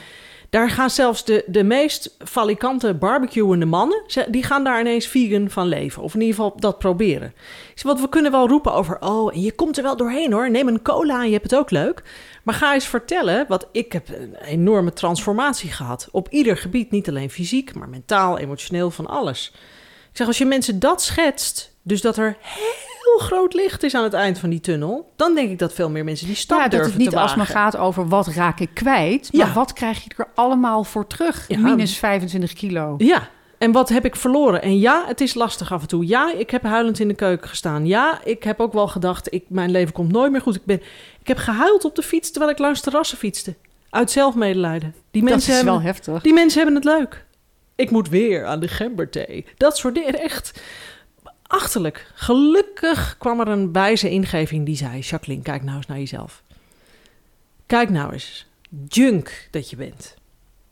Daar gaan zelfs de, de meest falikante barbecuende mannen, die gaan daar ineens vegan van leven. Of in ieder geval dat proberen. Want we kunnen wel roepen over, oh, en je komt er wel doorheen hoor. Neem een cola je hebt het ook leuk. Maar ga eens vertellen, want ik heb een enorme transformatie gehad. Op ieder gebied, niet alleen fysiek, maar mentaal, emotioneel, van alles. Ik zeg, als je mensen dat schetst, dus dat er heel groot licht is aan het eind van die tunnel, dan denk ik dat veel meer mensen die stap ja dat het niet te alsmaar wagen. gaat over wat raak ik kwijt, maar Ja. wat krijg je er allemaal voor terug? Ja. Minus 25 kilo. Ja, en wat heb ik verloren? En ja, het is lastig af en toe. Ja, ik heb huilend in de keuken gestaan. Ja, ik heb ook wel gedacht, ik, mijn leven komt nooit meer goed. Ik, ben, ik heb gehuild op de fiets terwijl ik langs terrassen fietste. Uit zelfmedelijden. Die Dat mensen, is hebben, wel heftig. die mensen hebben het leuk. Ik moet weer aan de gemberthee. Dat soort dingen. Echt achterlijk. Gelukkig kwam er een wijze ingeving die zei... Jacqueline, kijk nou eens naar jezelf. Kijk nou eens. Junk dat je bent.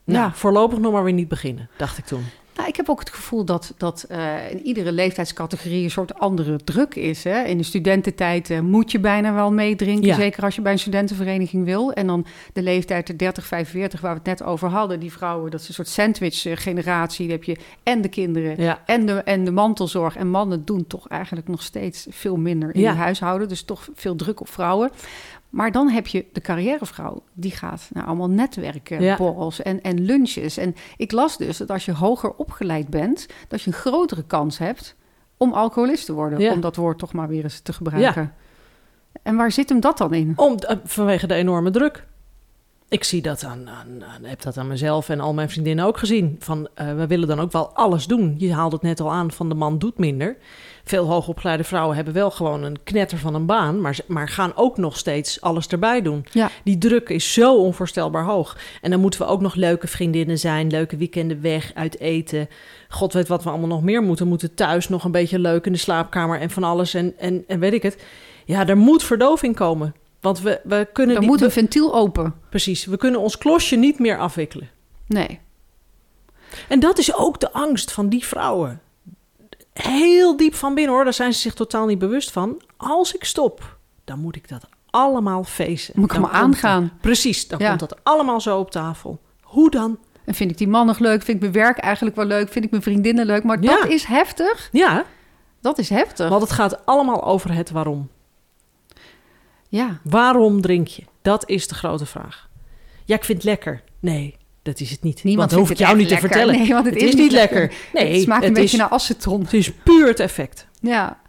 Nou, Ja. voorlopig nog maar weer niet beginnen, dacht ik toen. Nou, ik heb ook het gevoel dat, dat eh, in iedere leeftijdscategorie een soort andere druk is. Hè? In de studententijd eh, moet je bijna wel meedrinken, Ja. zeker als je bij een studentenvereniging wil. En dan de leeftijd de 30, 45, waar we het net over hadden. Die vrouwen, dat is een soort sandwich-generatie. Dan heb je en de kinderen Ja. en de, en de mantelzorg. En mannen doen toch eigenlijk nog steeds veel minder in Ja. huishouden. Dus toch veel druk op vrouwen. Maar dan heb je de carrièrevrouw. Die gaat naar allemaal netwerken, Ja. borrels en, en lunches. En ik las dus dat als je hoger opgeleid bent... dat je een grotere kans hebt om alcoholist te worden. Ja. Om dat woord toch maar weer eens te gebruiken. En waar zit hem dat dan in? Om, eh, vanwege de enorme druk. Ik zie dat aan, aan, aan- heb dat aan mezelf en al mijn vriendinnen ook gezien. Van, eh, we willen dan ook wel alles doen. Je haalde het net al aan van de man doet minder. Veel hoogopgeleide vrouwen hebben wel gewoon een knetter van een baan, maar, maar gaan ook nog steeds alles erbij doen. Ja. Die druk is zo onvoorstelbaar hoog. En dan moeten we ook nog leuke vriendinnen zijn, leuke weekenden weg, uit eten. God weet wat we allemaal nog meer moeten. Moeten thuis nog een beetje leuk in de slaapkamer en van alles en, en, en weet ik het. Ja, er moet verdoving komen. Want we, we kunnen... Dan die- moet we- een ventiel open. Precies, we kunnen ons klosje niet meer afwikkelen. Nee. En dat is ook de angst van die vrouwen. Heel diep van binnen hoor, daar zijn ze zich totaal niet bewust van. Als ik stop, dan moet ik dat allemaal feesten. Moet ik Dan maar aangaan. dat- precies, dan Ja. komt dat allemaal zo op tafel. Hoe dan? En vind ik die man nog leuk? Vind ik mijn werk eigenlijk wel leuk? Vind ik mijn vriendinnen leuk? Maar Ja. dat is heftig. Ja, Dat is heftig. want het gaat allemaal over het waarom. Ja. Waarom drink je? Dat is de grote vraag. Ja, ik vind het lekker. Nee, dat is het niet. Niemand want hoef ik jou het niet te vertellen. Nee, want het, is, niet lekker. Nee, het smaakt een het beetje is, naar acetron. Het is puur het effect. Ja.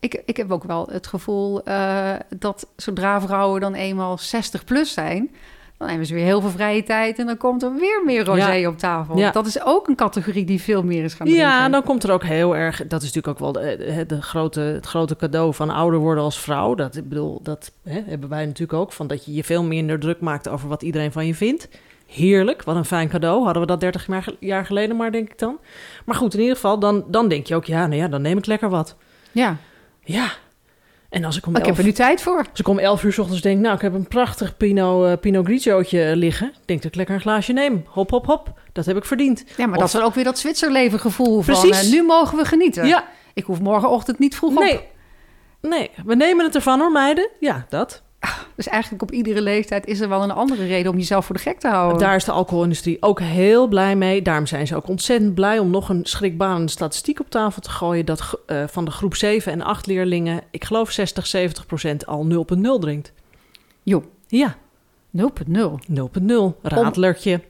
Ik, ik heb ook wel het gevoel eh, dat zodra vrouwen dan eenmaal 60 plus zijn, dan hebben ze weer heel veel vrije tijd en dan komt er weer meer rosé Ja. op tafel. Ja. Dat is ook een categorie die veel meer is gaan drinken. Ja, dan komt er ook heel erg. Dat is natuurlijk ook wel de, de, de grote, het grote cadeau van ouder worden als vrouw. Dat, ik bedoel, dat hè, hebben wij natuurlijk ook. Van dat je je veel minder druk maakt over wat iedereen van je vindt. Heerlijk, wat een fijn cadeau. Hadden we dat 30 jaar, ge- jaar geleden maar, denk ik dan. Maar goed, in ieder geval, dan, dan denk je ook, ja, nou ja, dan neem ik lekker wat. Ja, Ja. En als ik om ik heb er nu tijd voor. als ik om 11 uur 's ochtends denk, nou, ik heb een prachtig Pinot, eh, Pinot Grigiootje liggen. Ik denk dat ik lekker een glaasje neem. Hop, hop, hop. Dat heb ik verdiend. Ja, maar Of- dat is dan ook weer dat Zwitserleven gevoel van Precies. eh, nu mogen we genieten. Ja, Ik hoef morgenochtend niet vroeg op. nee. Nee, we nemen het ervan hoor, meiden. Ja, dat. Dus eigenlijk op iedere leeftijd is er wel een andere reden om jezelf voor de gek te houden. Daar is de alcoholindustrie ook heel blij mee. Daarom zijn ze ook ontzettend blij om nog een schrikbarende statistiek op tafel te gooien. Dat eh, van de groep 7 en 8 leerlingen, ik geloof 60, 70 procent al 0,0 drinkt. Jo, Ja, 0.0. 0,0. Radlertje.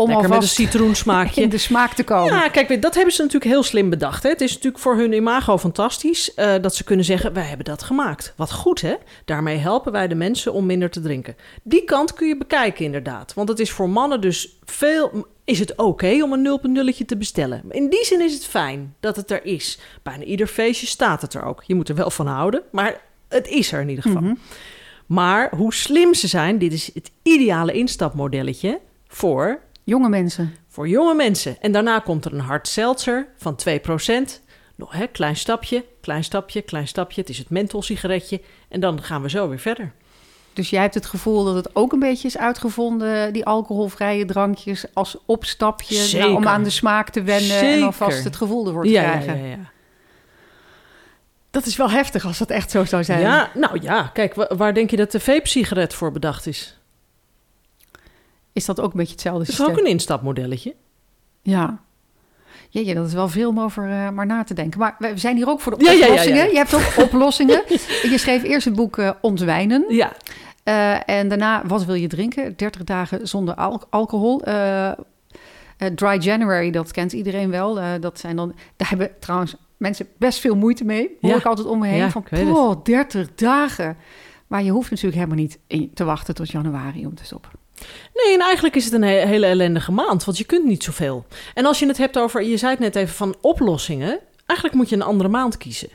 Om lekker met een citroensmaakje. in de smaak te komen. Ja, kijk, dat hebben ze natuurlijk heel slim bedacht. Hè? Het is natuurlijk voor hun imago fantastisch eh, dat ze kunnen zeggen: wij hebben dat gemaakt. Wat goed, hè? Daarmee helpen wij de mensen om minder te drinken. Die kant kun je bekijken, inderdaad. Want het is voor mannen dus veel. Is het oké om een 0.0 te bestellen? In die zin is het fijn dat het er is. Bijna ieder feestje staat het er ook. Je moet er wel van houden, maar het is er in ieder geval. Mhm. Maar hoe slim ze zijn, dit is het ideale instapmodelletje voor Jonge mensen. voor jonge mensen. En daarna komt er een hard seltzer van 2%. Nog hè, klein stapje, klein stapje, klein stapje. Het is het mentholsigaretje. En dan gaan we zo weer verder. Dus jij hebt het gevoel dat het ook een beetje is uitgevonden, die alcoholvrije drankjes, als opstapje nou, om aan de smaak te wennen en alvast het gevoel ervoor te Ja, krijgen. ja, ja. Dat is wel heftig als dat echt zo zou zijn. ja, nou ja, kijk, wa- waar denk je dat de vape-sigaret voor bedacht is? Is dat ook een beetje hetzelfde Dat is systeem? ook een instapmodelletje. Ja. Jeetje, dat is wel veel om over eh, maar na te denken. Maar we zijn hier ook voor de Ja, ja, ja, ja. oplossingen. Je hebt ook oplossingen. Je schreef eerst het boek eh, Ontwijnen. Ja, Eh, en daarna, wat wil je drinken? 30 dagen zonder al- alcohol. Dry January, dat kent iedereen wel. Dat zijn dan, daar hebben trouwens mensen best veel moeite mee. Hoor ik altijd om me heen. Van, het. oh, 30 dagen. Maar je hoeft natuurlijk helemaal niet te wachten tot januari om te stoppen. Nee, en eigenlijk is het een he- hele ellendige maand, want je kunt niet zoveel. En als je het hebt over, je zei het net even van oplossingen, eigenlijk moet je een andere maand kiezen.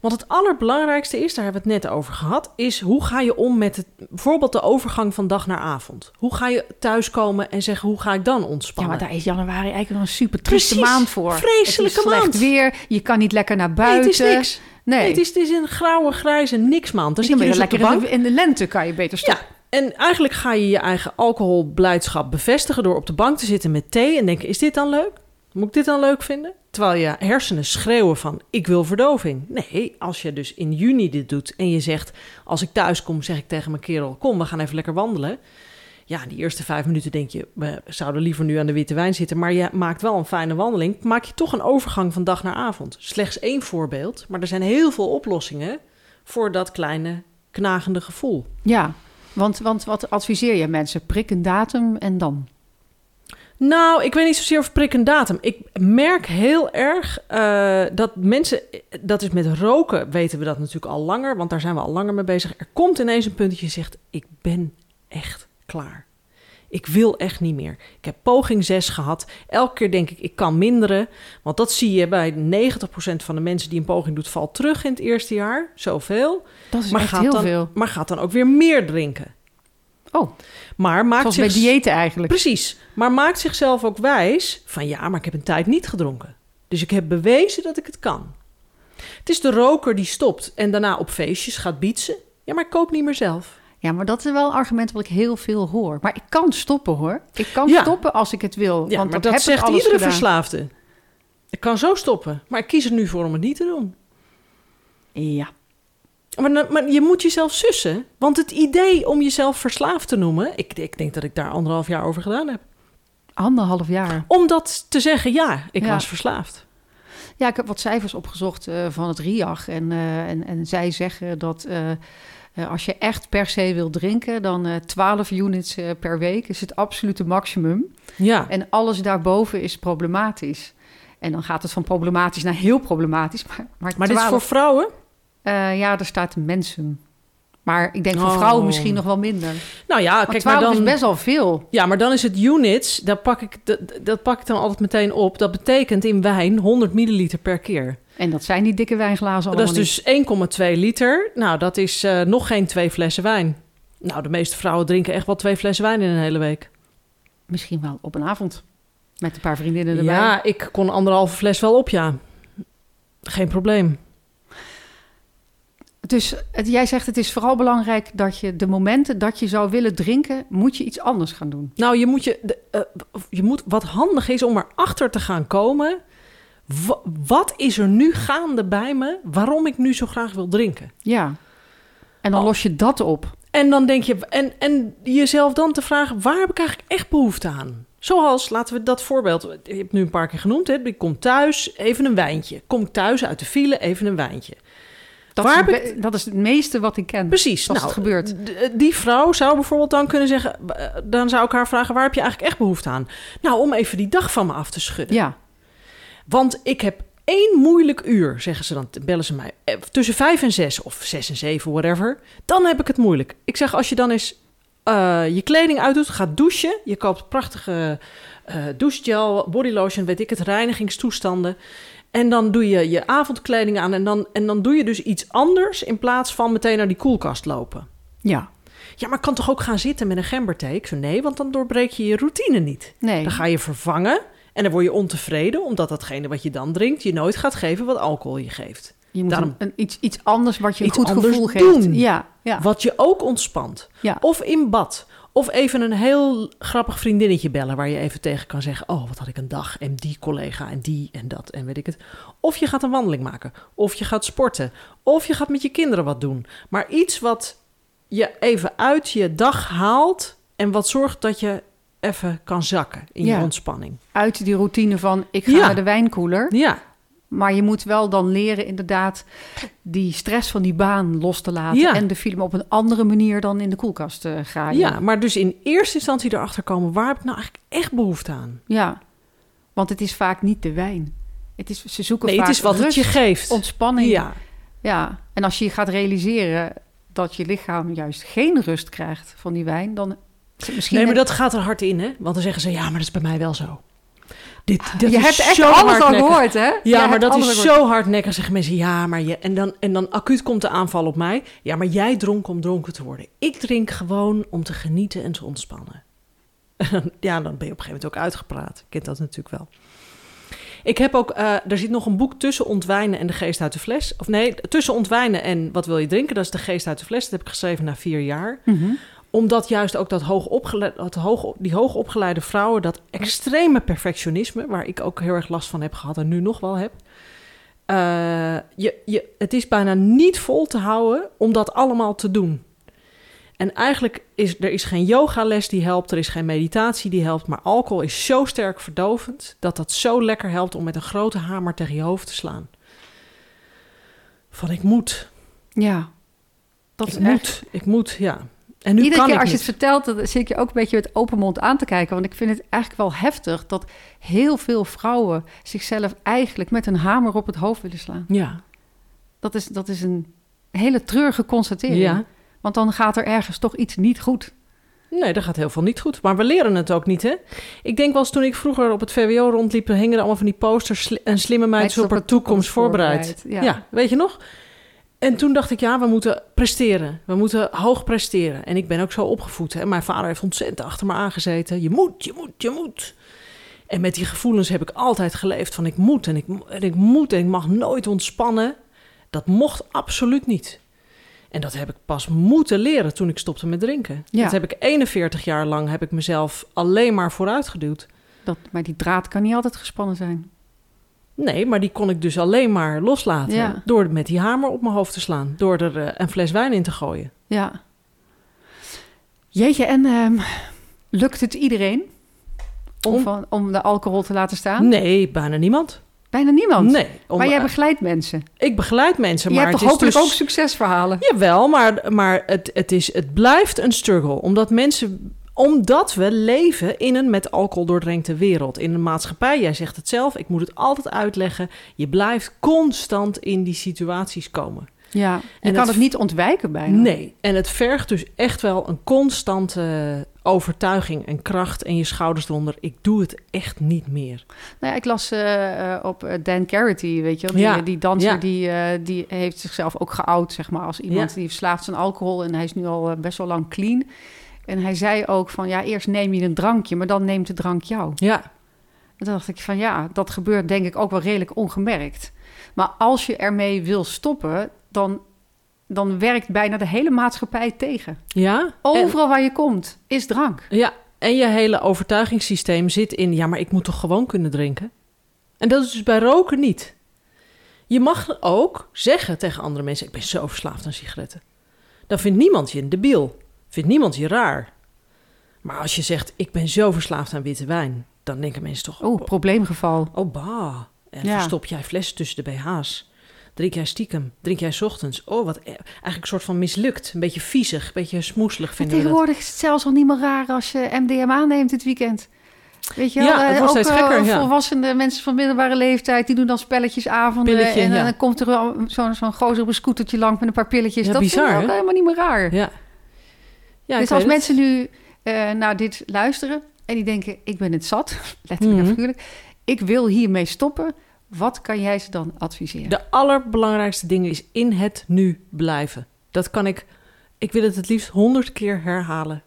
Want het allerbelangrijkste is, daar hebben we het net over gehad, is hoe ga je om met het, bijvoorbeeld de overgang van dag naar avond. Hoe ga je thuiskomen en zeggen, hoe ga ik dan Ja, ontspannen? maar daar is januari eigenlijk nog een super trieste Precies. maand voor. Vreselijke het is maand. weer. Je kan niet lekker naar nee, buiten. het is niks. Nee, Nee, het, is, het is een grauwe, grijze niksmaand. Dan je zit je dus lekker in de, in de lente kan je beter stoppen. Ja, en eigenlijk ga je je eigen alcoholblijdschap bevestigen door op de bank te zitten met thee en denken: is dit dan leuk? Moet ik dit dan leuk vinden? Terwijl je hersenen schreeuwen van ik wil verdoving. Nee, als je dus in juni dit doet en je zegt als ik thuis kom zeg ik tegen mijn kerel kom we gaan even lekker wandelen. Ja, die eerste vijf minuten denk je we zouden liever nu aan de witte wijn zitten, maar je maakt wel een fijne wandeling. Maak je toch een overgang van dag naar avond. Slechts één voorbeeld, maar er zijn heel veel oplossingen voor dat kleine knagende gevoel. Ja, want, want wat adviseer je mensen? Prik een datum en dan? Nou, ik weet niet zozeer over prik en datum. Ik merk heel erg eh, dat mensen, dat is met roken, weten we dat natuurlijk al langer, want daar zijn we al langer mee bezig. Er komt ineens een punt dat je zegt: Ik ben echt klaar. Ik wil echt niet meer. Ik heb poging 6 gehad. Elke keer denk ik, ik kan minderen. Want dat zie je bij 90% van de mensen die een poging doet, valt terug in het eerste jaar. Zoveel. Dat is Maar echt gaat, heel dan, veel. maar gaat dan ook weer meer drinken. Oh, Maar maakt zoals bij zich diëten eigenlijk. Precies, maar maakt zichzelf ook wijs van ja, maar ik heb een tijd niet gedronken. Dus ik heb bewezen dat ik het kan. Het is de roker die stopt en daarna op feestjes gaat bietsen. Ja, maar ik koop niet meer zelf. Ja, maar dat is wel een argument wat ik heel veel hoor. Maar ik kan stoppen hoor. Ik kan Ja. stoppen als ik het wil. Ja, want maar dat, zegt iedere gedaan. verslaafde. Ik kan zo stoppen, maar ik kies er nu voor om het niet te doen. Ja. Maar, je moet jezelf sussen. Want het idee om jezelf verslaafd te noemen... Ik, ik denk dat ik daar anderhalf jaar over gedaan heb. Anderhalf jaar. Om dat te zeggen, ja, ik Ja. was verslaafd. Ja, ik heb wat cijfers opgezocht eh, van het RIAG. En, eh, en, en zij zeggen dat eh, als je echt per se wil drinken, dan eh 12 units eh, per week is het absolute maximum. Ja. En alles daarboven is problematisch. En dan gaat het van problematisch naar heel problematisch. Maar, maar, Maar dit is 12 voor vrouwen? eh, ja, er staat mensen. Maar ik denk voor Oh. vrouwen misschien nog wel minder. Nou ja, Want kijk, 12 maar dan... is best wel veel. Ja, maar dan is het units, dat pak, ik, dat, dat pak ik dan altijd meteen op. Dat betekent in wijn 100 milliliter per keer. En dat zijn die dikke wijnglazen allemaal dat is dus 1,2 liter. Nou, dat is eh, nog geen twee flessen wijn. Nou, de meeste vrouwen drinken echt wel twee flessen wijn in een hele week. Misschien wel op een avond. Met een paar vriendinnen erbij. Ja, ik kon anderhalve fles wel op, ja. Geen probleem. Dus het, jij zegt het is vooral belangrijk dat je de momenten dat je zou willen drinken, moet je iets anders gaan doen. Nou, je moet, je, de, eh, je moet wat handig is om erachter te gaan komen. Wa- wat is er nu gaande bij me waarom ik nu zo graag wil drinken? Ja. En dan Oh. los je dat op. En dan denk je, en, en jezelf dan te vragen, waar heb ik eigenlijk echt behoefte aan? Zoals, laten we dat voorbeeld, je hebt het nu een paar keer genoemd, hè? ik kom thuis, even een wijntje. Kom ik thuis uit de file, even een wijntje. Dat, Waar is, heb het be- dat is het meeste wat ik ken. Precies. Nou, het gebeurt. d- Die vrouw zou bijvoorbeeld dan kunnen zeggen, eh, dan zou ik haar vragen, waar heb je eigenlijk echt behoefte aan? Nou, om even die dag van me af te schudden. Ja. Want ik heb één moeilijk uur, zeggen ze dan, bellen ze mij, eh, tussen vijf en zes of zes en zeven, whatever. Dan heb ik het moeilijk. Ik zeg, als je dan eens eh, je kleding uitdoet, gaat douchen, je koopt prachtige eh douchegel, bodylotion, weet ik het, reinigingstoestanden. En dan doe je je avondkleding aan en dan, en dan doe je dus iets anders in plaats van meteen naar die koelkast lopen. Ja. Ja, maar kan toch ook gaan zitten met een gemberthee? Ik zo, nee, want dan doorbreek je je routine niet. Nee. Dan ga je vervangen en dan word je ontevreden... omdat datgene wat je dan drinkt je nooit gaat geven wat alcohol je geeft. Je moet Daarom- een, iets, iets anders wat je een goed gevoel geeft. doen. Ja. Ja. Wat je ook ontspant. Ja. Of in bad. Of even een heel grappig vriendinnetje bellen... waar je even tegen kan zeggen... oh, wat had ik een dag en die collega en die en dat en weet ik het. Of je gaat een wandeling maken. Of je gaat sporten. Of je gaat met je kinderen wat doen. Maar iets wat je even uit je dag haalt... en wat zorgt dat je even kan zakken in Ja. je ontspanning. Uit die routine van ik ga Ja. naar de wijnkoeler. Ja, Maar je moet wel dan leren inderdaad die stress van die baan los te laten. Ja. En de film op een andere manier dan in de koelkast uh, gaan. ja, maar dus in eerste instantie erachter komen... waar heb ik nou eigenlijk echt behoefte aan? Ja. Want het is vaak niet de wijn. Het is, ze zoeken Nee, vaak het is wat het je geeft. ontspanning. Ja, Ja, en als je gaat realiseren dat je lichaam juist geen rust krijgt van die wijn, dan misschien... nee, maar dat gaat er hard in, hè? Want dan zeggen ze, ja, maar dat is bij mij wel zo. Dit, dit je is hebt echt zo alles al gehoord, hè? Ja, Jij maar dat is zo hardnekkig, zeggen mensen. Ja, maar je... En dan, en dan acuut komt de aanval op mij. Ja, maar jij dronk om dronken te worden. Ik drink gewoon om te genieten en te ontspannen. ja, dan ben je op een gegeven moment ook uitgepraat. Ik ken dat natuurlijk wel. Ik heb ook... eh, er zit nog een boek tussen ontwijnen en de geest uit de fles. Of nee, tussen ontwijnen en wat wil je drinken? Dat is de geest uit de fles. Dat heb ik geschreven na vier jaar Mhm. Omdat juist ook dat hoogopgele- dat hoog, die hoogopgeleide vrouwen, dat extreme perfectionisme, waar ik ook heel erg last van heb gehad en nu nog wel heb. eh, je, je, het is bijna niet vol te houden om dat allemaal te doen. En eigenlijk is er is geen yogales die helpt, er is geen meditatie die helpt, maar alcohol is zo sterk verdovend dat dat zo lekker helpt om met een grote hamer tegen je hoofd te slaan. Van ik moet, Ja. Dat ik moet, echt... ik moet, ja. En nu Iedere kan keer als je niet. het vertelt, dan zit ik je ook een beetje met open mond aan te kijken. Want ik vind het eigenlijk wel heftig dat heel veel vrouwen zichzelf eigenlijk met een hamer op het hoofd willen slaan. Ja, Dat is, dat is een hele treurige constatering. ja. Want dan gaat er ergens toch iets niet goed. Nee, dat gaat heel veel niet goed. Maar we leren het ook niet, hè? Ik denk wel eens toen ik vroeger op het VWO rondliep... hingen er allemaal van die posters... een slimme meid op haar toekomst voorbereid. Ja. Ja. weet je nog? En toen dacht ik, ja, we moeten presteren. We moeten hoog presteren. En ik ben ook zo opgevoed. Hè? Mijn vader heeft ontzettend achter me aangezeten. Je moet, je moet, je moet. En met die gevoelens heb ik altijd geleefd van ik moet en ik, en ik moet en ik mag nooit ontspannen. Dat mocht absoluut niet. En dat heb ik pas moeten leren toen ik stopte met drinken. Ja. Dat heb ik 41 jaar lang heb ik mezelf alleen maar vooruitgeduwd. Dat, maar die draad kan niet altijd gespannen zijn. Nee, maar die kon ik dus alleen maar loslaten Ja. door met die hamer op mijn hoofd te slaan, door er eh, een fles wijn in te gooien. Ja. Jeetje, en ehm, lukt het iedereen om, Om- van, om de alcohol te laten staan? Nee, bijna niemand. Bijna niemand. Nee. om- maar jij begeleidt mensen. Ik begeleid mensen, je maar hebt toch het is hopelijk dus... ook succesverhalen. Jawel, maar, maar het, het, is, het blijft een struggle. Omdat mensen... Omdat we leven in een met alcohol doordrenkte wereld. In een maatschappij, jij zegt het zelf, ik moet het altijd uitleggen. Je blijft constant in die situaties komen. Ja, je En kan het- het niet ontwijken bijna. Nee, en het vergt dus echt wel een constante overtuiging en kracht en je schouders eronder. Ik doe het echt niet meer. Nou ja, ik las eh, eh, op eh, Dan Carity, weet je wel. Die, Ja, die danser, ja. die, die heeft zichzelf ook geout, zeg maar. Als iemand Ja. die verslaafd is aan alcohol. En hij is nu al best wel lang clean. En hij zei ook van, ja, eerst neem je een drankje, maar dan neemt de drank jou. Ja, En toen dacht ik van, ja, dat gebeurt denk ik ook wel redelijk ongemerkt. Maar als je ermee wil stoppen, dan, dan werkt bijna de hele maatschappij tegen. ja. En, Overal waar je komt, is drank. ja, en je hele overtuigingssysteem zit in, ja, maar ik moet toch gewoon kunnen drinken? En dat is dus bij roken niet. Je mag ook zeggen tegen andere mensen, ik ben zo verslaafd aan sigaretten. Dan vindt niemand je een debiel. Vindt niemand je raar. Maar als je zegt, ik ben zo verslaafd aan witte wijn, dan denken mensen toch, Oeh, probleemgeval. Oh, bah. En Ja. verstop jij flessen tussen de BH's? Drink jij stiekem? Drink jij 's ochtends? Oh, wat e- eigenlijk een soort van mislukt. Een beetje viezig, een beetje smoeselig vinden dat. tegenwoordig is het zelfs al niet meer raar als je MDMA neemt dit weekend. Weet je wel, Ja, het eh, wordt ook steeds gekker, eh, ja. volwassene mensen van middelbare leeftijd... die doen dan spelletjesavonden Pilletje, en ja. dan komt er wel zo'n zo'n gozer op een scootertje lang met een paar pilletjes. Ja, dat bizar, vind ik ook helemaal niet meer raar. Ja. Ja dus als mensen nu eh, naar dit luisteren en die denken... ik ben het zat, letterlijk en Mhm. figuurlijk... ik wil hiermee stoppen, wat kan jij ze dan adviseren? De allerbelangrijkste ding is in het nu blijven. Dat kan ik... Ik wil het het liefst honderd keer herhalen.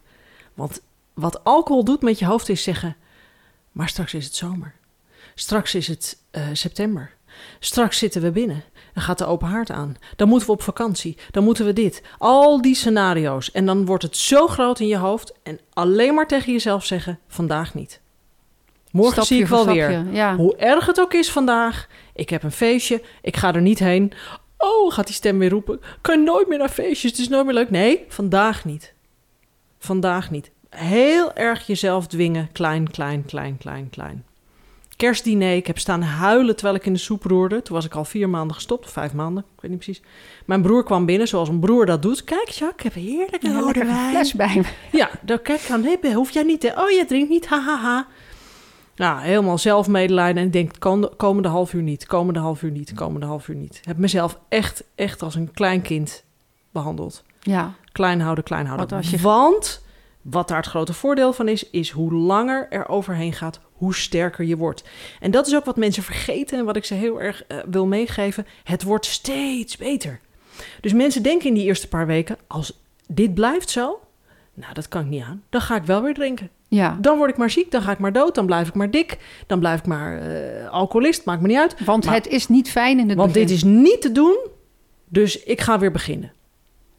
Want wat alcohol doet met je hoofd is zeggen... maar straks is het zomer. Straks is het eh, september. Straks zitten we binnen. Dan gaat de open haard aan. Dan moeten we op vakantie. Dan moeten we dit. Al die scenario's. En dan wordt het zo groot in je hoofd. En alleen maar tegen jezelf zeggen: vandaag niet. Morgen Stapje zie ik wel weer. Ja. Hoe erg het ook is vandaag. Ik heb een feestje. Ik ga er niet heen. Oh, gaat die stem weer roepen. Kan nooit meer naar feestjes. Het is nooit meer leuk. Nee, vandaag niet. Vandaag niet. Heel erg jezelf dwingen. Klein, klein, klein, klein, klein. Kerstdiner. Ik heb staan huilen terwijl ik in de soep roerde. Toen was ik al vier maanden gestopt. Of vijf maanden. Ik weet niet precies. Mijn broer kwam binnen zoals een broer dat doet. Kijk, Jacques, ik heb heerlijke Ja, rode lekker wijn. fles bij me. Ja, dan kijk ik aan. Nee, hoef jij niet. Te... Oh, je drinkt niet. Hahaha. Ha, ha. Nou, helemaal zelfmedelijden. En ik denk, komende, komende half uur niet. Komende half uur niet. Komende half uur niet. Heb mezelf echt, echt als een klein kind behandeld. Ja, Klein houden, klein houden. Je- Want, wat daar het grote voordeel van is... is hoe langer er overheen gaat, hoe sterker je wordt. En dat is ook wat mensen vergeten... en wat ik ze heel erg eh, wil meegeven. Het wordt steeds beter. Dus mensen denken in die eerste paar weken... als dit blijft zo... nou, dat kan ik niet aan. Dan ga ik wel weer drinken. ja. Dan word ik maar ziek, dan ga ik maar dood, dan blijf ik maar dik, dan blijf ik maar eh, alcoholist, maakt me niet uit. Want Maar- het is niet fijn in het Want begin. dit is niet te doen, dus ik ga weer beginnen.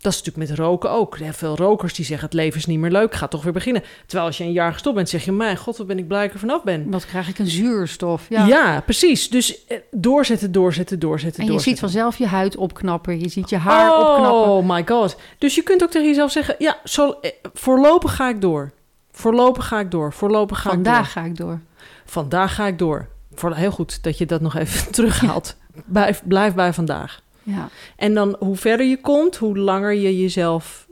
Dat is natuurlijk met roken ook. Er zijn veel rokers die zeggen het leven is niet meer leuk, ga toch weer beginnen. Terwijl als je een jaar gestopt bent, zeg je, mijn god, wat ben ik blij dat ik er vanaf ben. Wat krijg ik een zuurstof? Ja, Ja. precies. Dus eh, doorzetten, doorzetten, doorzetten, En je ziet vanzelf je huid opknappen. Je ziet je haar opknappen. Oh my god. Dus je kunt ook tegen jezelf zeggen, ja, zo, eh, voorlopig ga ik door. Voorlopig ga ik door. Voorlopig ga ik door. Vandaag ga ik door. Vandaag ga ik door. Voor, heel goed dat je dat nog even terughaalt. Blijf, blijf bij vandaag. Ja. En dan hoe verder je komt, hoe langer je jezelf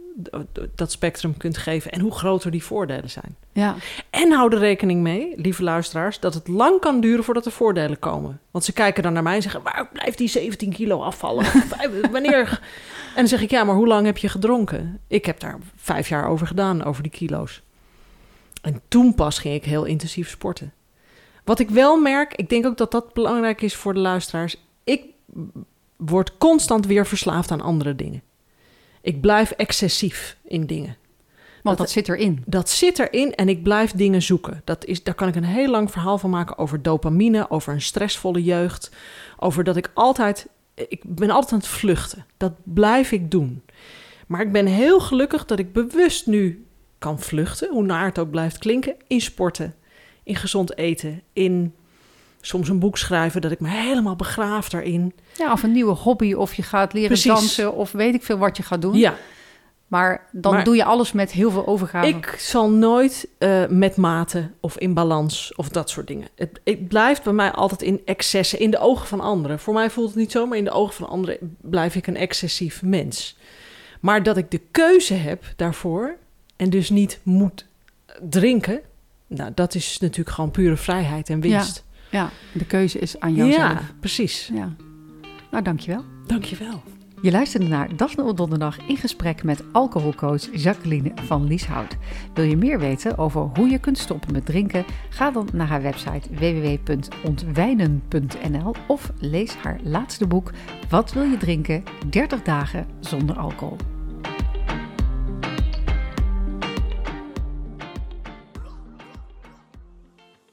dat spectrum kunt geven en hoe groter die voordelen zijn. ja. En hou er rekening mee, lieve luisteraars, dat het lang kan duren voordat er voordelen komen. Want ze kijken dan naar mij en zeggen: waar blijft die 17 kilo afvallen? Wanneer? En dan zeg ik: ja, maar hoe lang heb je gedronken? Ik heb daar vijf jaar over gedaan, over die kilo's. En toen pas ging ik heel intensief sporten. Wat ik wel merk, ik denk ook dat dat belangrijk is voor de luisteraars. Ik word constant weer verslaafd aan andere dingen. Ik blijf excessief in dingen. Want Dat- dat zit erin. Dat zit erin en ik blijf dingen zoeken. Dat is, daar kan ik een heel lang verhaal van maken over dopamine, over een stressvolle jeugd. Over dat ik altijd. Ik ben altijd aan het vluchten. Dat blijf ik doen. Maar ik ben heel gelukkig dat ik bewust nu kan vluchten, hoe naar het ook blijft klinken, in sporten, in gezond eten, in soms een boek schrijven, dat ik me helemaal begraaf daarin. Ja, of een nieuwe hobby. Of je gaat leren Precies. dansen. Of weet ik veel wat je gaat doen. Ja, Maar dan Maar- doe je alles met heel veel overgave. Ik zal nooit eh, met mate of in balans of dat soort dingen. Het, het blijft bij mij altijd in excessen, in de ogen van anderen. Voor mij voelt het niet zo, maar in de ogen van anderen blijf ik een excessief mens. Maar dat ik de keuze heb daarvoor en dus niet moet drinken, nou, dat is natuurlijk gewoon pure vrijheid en winst. Ja, de keuze is aan jou Ja, zelf. precies. Ja. Nou, dankjewel. Dankjewel. Je luisterde naar Daphne op donderdag in gesprek met alcoholcoach Jacqueline van Lieshout. Wil je meer weten over hoe je kunt stoppen met drinken? Ga dan naar haar website www.ontwijnen.nl of lees haar laatste boek Wat wil je drinken? 30 dagen zonder alcohol.